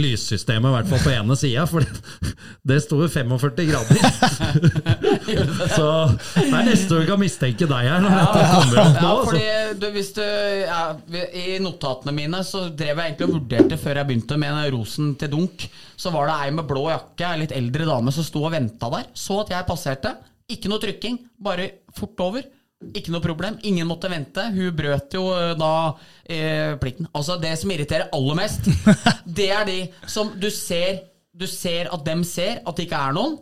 lyssystemet, i hvert fall på ene sida. For det, det sto jo 45 grader. *laughs* Så det er neste vi kan mistenke deg her når dette kommer opp nå. Ja, fordi du, hvis du, ja, I notatene mine så drev jeg egentlig og vurderte før jeg begynte med den rosen til dunk. Så var det ei med blå jakke, ei litt eldre dame, som sto og venta der. Så at jeg passerte. Ikke noe trykking, bare fort over. Ikke noe problem. Ingen måtte vente. Hun brøt jo eh, da eh, plikten. Altså, det som irriterer aller mest, *laughs* det er de som du ser Du ser at dem ser at det ikke er noen.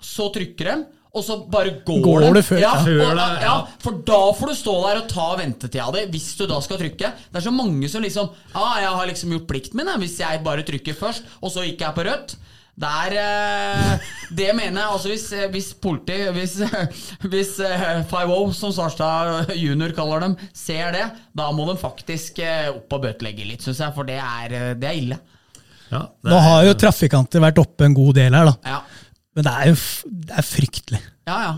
Så trykker de, og så bare går, Går de. det før, ja. Før og, det, ja, For da får du stå der og ta ventetida di hvis du da skal trykke. Det er så mange som liksom Ja, jeg har liksom gjort plikten min hvis jeg bare trykker først, og så gikk jeg på rødt. Der, eh, det mener jeg altså Hvis, eh, hvis politi Hvis, *laughs* hvis eh, 5-0, som Sarstad junior kaller dem, ser det, da må de faktisk eh, opp og bøtelegge litt, syns jeg. For det er, det er ille. Ja, det Nå er- har jo trafikanter vært oppe en god del her, da. Ja, Men det er jo det er fryktelig. ja. ja.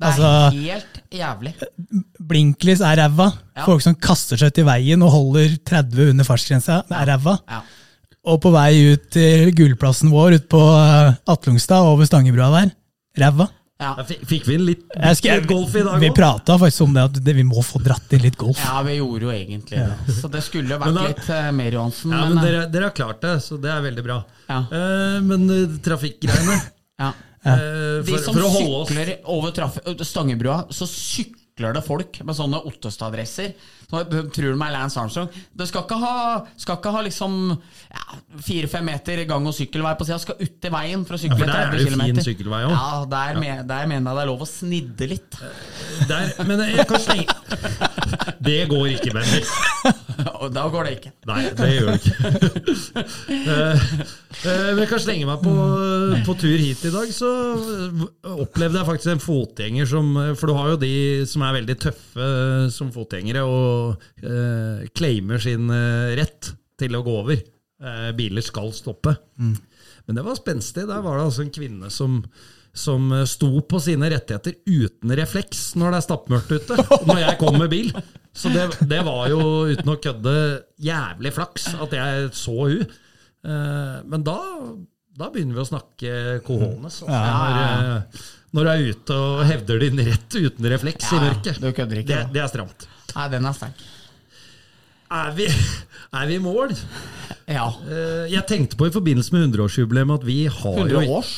Det er Altså- helt jævlig. Blinklys er ræva. Ja. Folk som kaster seg ut i veien og holder 30 under fartsgrensa, det er ræva. Ja. Og på vei ut til gullplassen vår ute på eh, Atlungstad over Stangebrua der, ræva. Ja. Ja, fikk- vi inn litt, litt, skal- litt golf i dag Vi òg? prata faktisk om det, at det, vi må få dratt inn litt golf. ja, vi gjorde jo egentlig det. Så det skulle vært da- litt uh, mer Johansen. Ja, men, men eh, dere, dere har klart det, så det er veldig bra. Ja. Eh, men uh, trafikkgreiene *laughs* ja. eh, De for, som for å holde oss sykler over traf- Stangebrua, så sykler det folk med sånne Ottestad-dresser. Så tror du meg Lance Armstrong. Det skal ikke ha, skal ikke ha liksom fire-fem meter gang- og sykkelvei på sida. Skal ut i veien for å Ja, sykle for der er det jo fin sykkelvei òg. Ja, der, me- der mener jeg det er lov å snidde litt. Der, men jeg kan slenge *laughs* Det går ikke, Bendik. *laughs* Og da går det ikke. Nei, det gjør det ikke. *laughs* Eh, eh, men jeg kan slenge meg på, på tur hit i dag, så opplevde jeg faktisk en fotgjenger som For du har jo de som er veldig tøffe som fotgjengere og eh, claimer sin eh, rett til å gå over. Eh, biler skal stoppe. Men det var spenstig. Der var det altså en kvinne som som eh, sto på sine rettigheter uten refleks når det er stappmørkt ute. Når jeg kom med bil. Så det, det var jo, uten å kødde, jævlig flaks at jeg så hun. Eh, Men da, da begynner vi å snakke cojones. Altså, når, eh, du er ute og hevder din rett uten refleks i mørket. Det, det er stramt. Nei, den er sterk. Er vi, er vi i mål? Ja. Jeg tenkte på i forbindelse med 100-årsjubileet at vi har 100 jo års?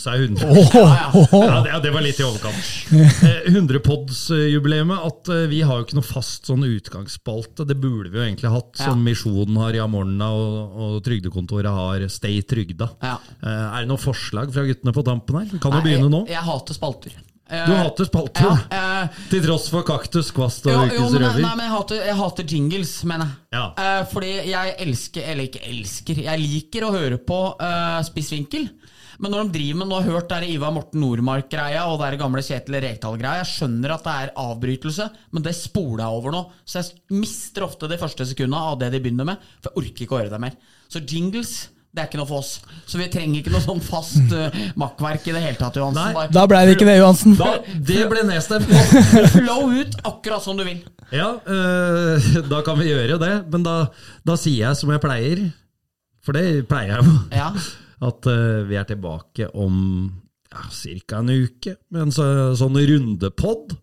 Sa jeg 100? Ja, det, det var litt i overkant. Eh, 100-pods-jubileet, at eh, vi har jo ikke noe fast sånn utgangsspalte. Det burde vi jo egentlig hatt, Ja. som Misjonen har i Amorna og, og Trygdekontoret har Stay Trygda. Ja. Eh, Er det noen forslag fra guttene på tampen her? Kan jo begynne nå. Jeg, jeg hater spalter. Eh, Du hater spalter, Ja, *laughs* eh, til tross for kaktus, kvast og ukens røver. nei, men jeg hater, jeg hater jingles, mener jeg. Ja. Eh, fordi jeg elsker, eller ikke elsker, jeg liker å høre på uh, Spissvinkel. Men når de driver med, nå har hørt der er Ivar Morten Nordmark-greia og det er gamle Kjetil Rekdal-greia, jeg skjønner at det er avbrytelse, men det spoler jeg over nå. Så jeg mister ofte de første sekundene av det de begynner med, for jeg orker ikke å høre det mer. Så jingles, det er ikke noe for oss. Så vi trenger ikke noe sånn fast uh, makkverk i det hele tatt, Johansen. Nei. Da blei det ikke det, Johansen. Da, det ble nedstemt. *laughs* flow ut akkurat som du vil. Ja, øh, da kan vi gjøre det. Men da, da sier jeg som jeg pleier, for det pleier jeg jo, Ja. At øh, vi er tilbake om ja, ca. en uke med en så, sånn rundepod.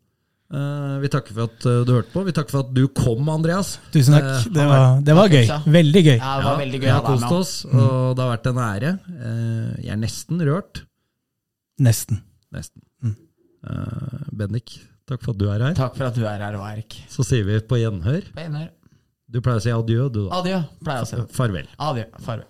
Eh, vi takker for at øh, du hørte på. Vi takker for at du kom, Andreas. Tusen Eh, takk. Det var, det var gøy. Veldig gøy. ja, det var veldig gøy vi å har kost oss, og det har vært en ære. Eh, jeg er nesten rørt. Nesten. Nesten. Eh, Bendik, takk for at du er her. Takk for at du er her, Erik. Så sier vi på gjenhør. På gjenhør. Du pleier å si adjø, du da. Adjø, pleier å si. Farvel. Adjø. Farvel.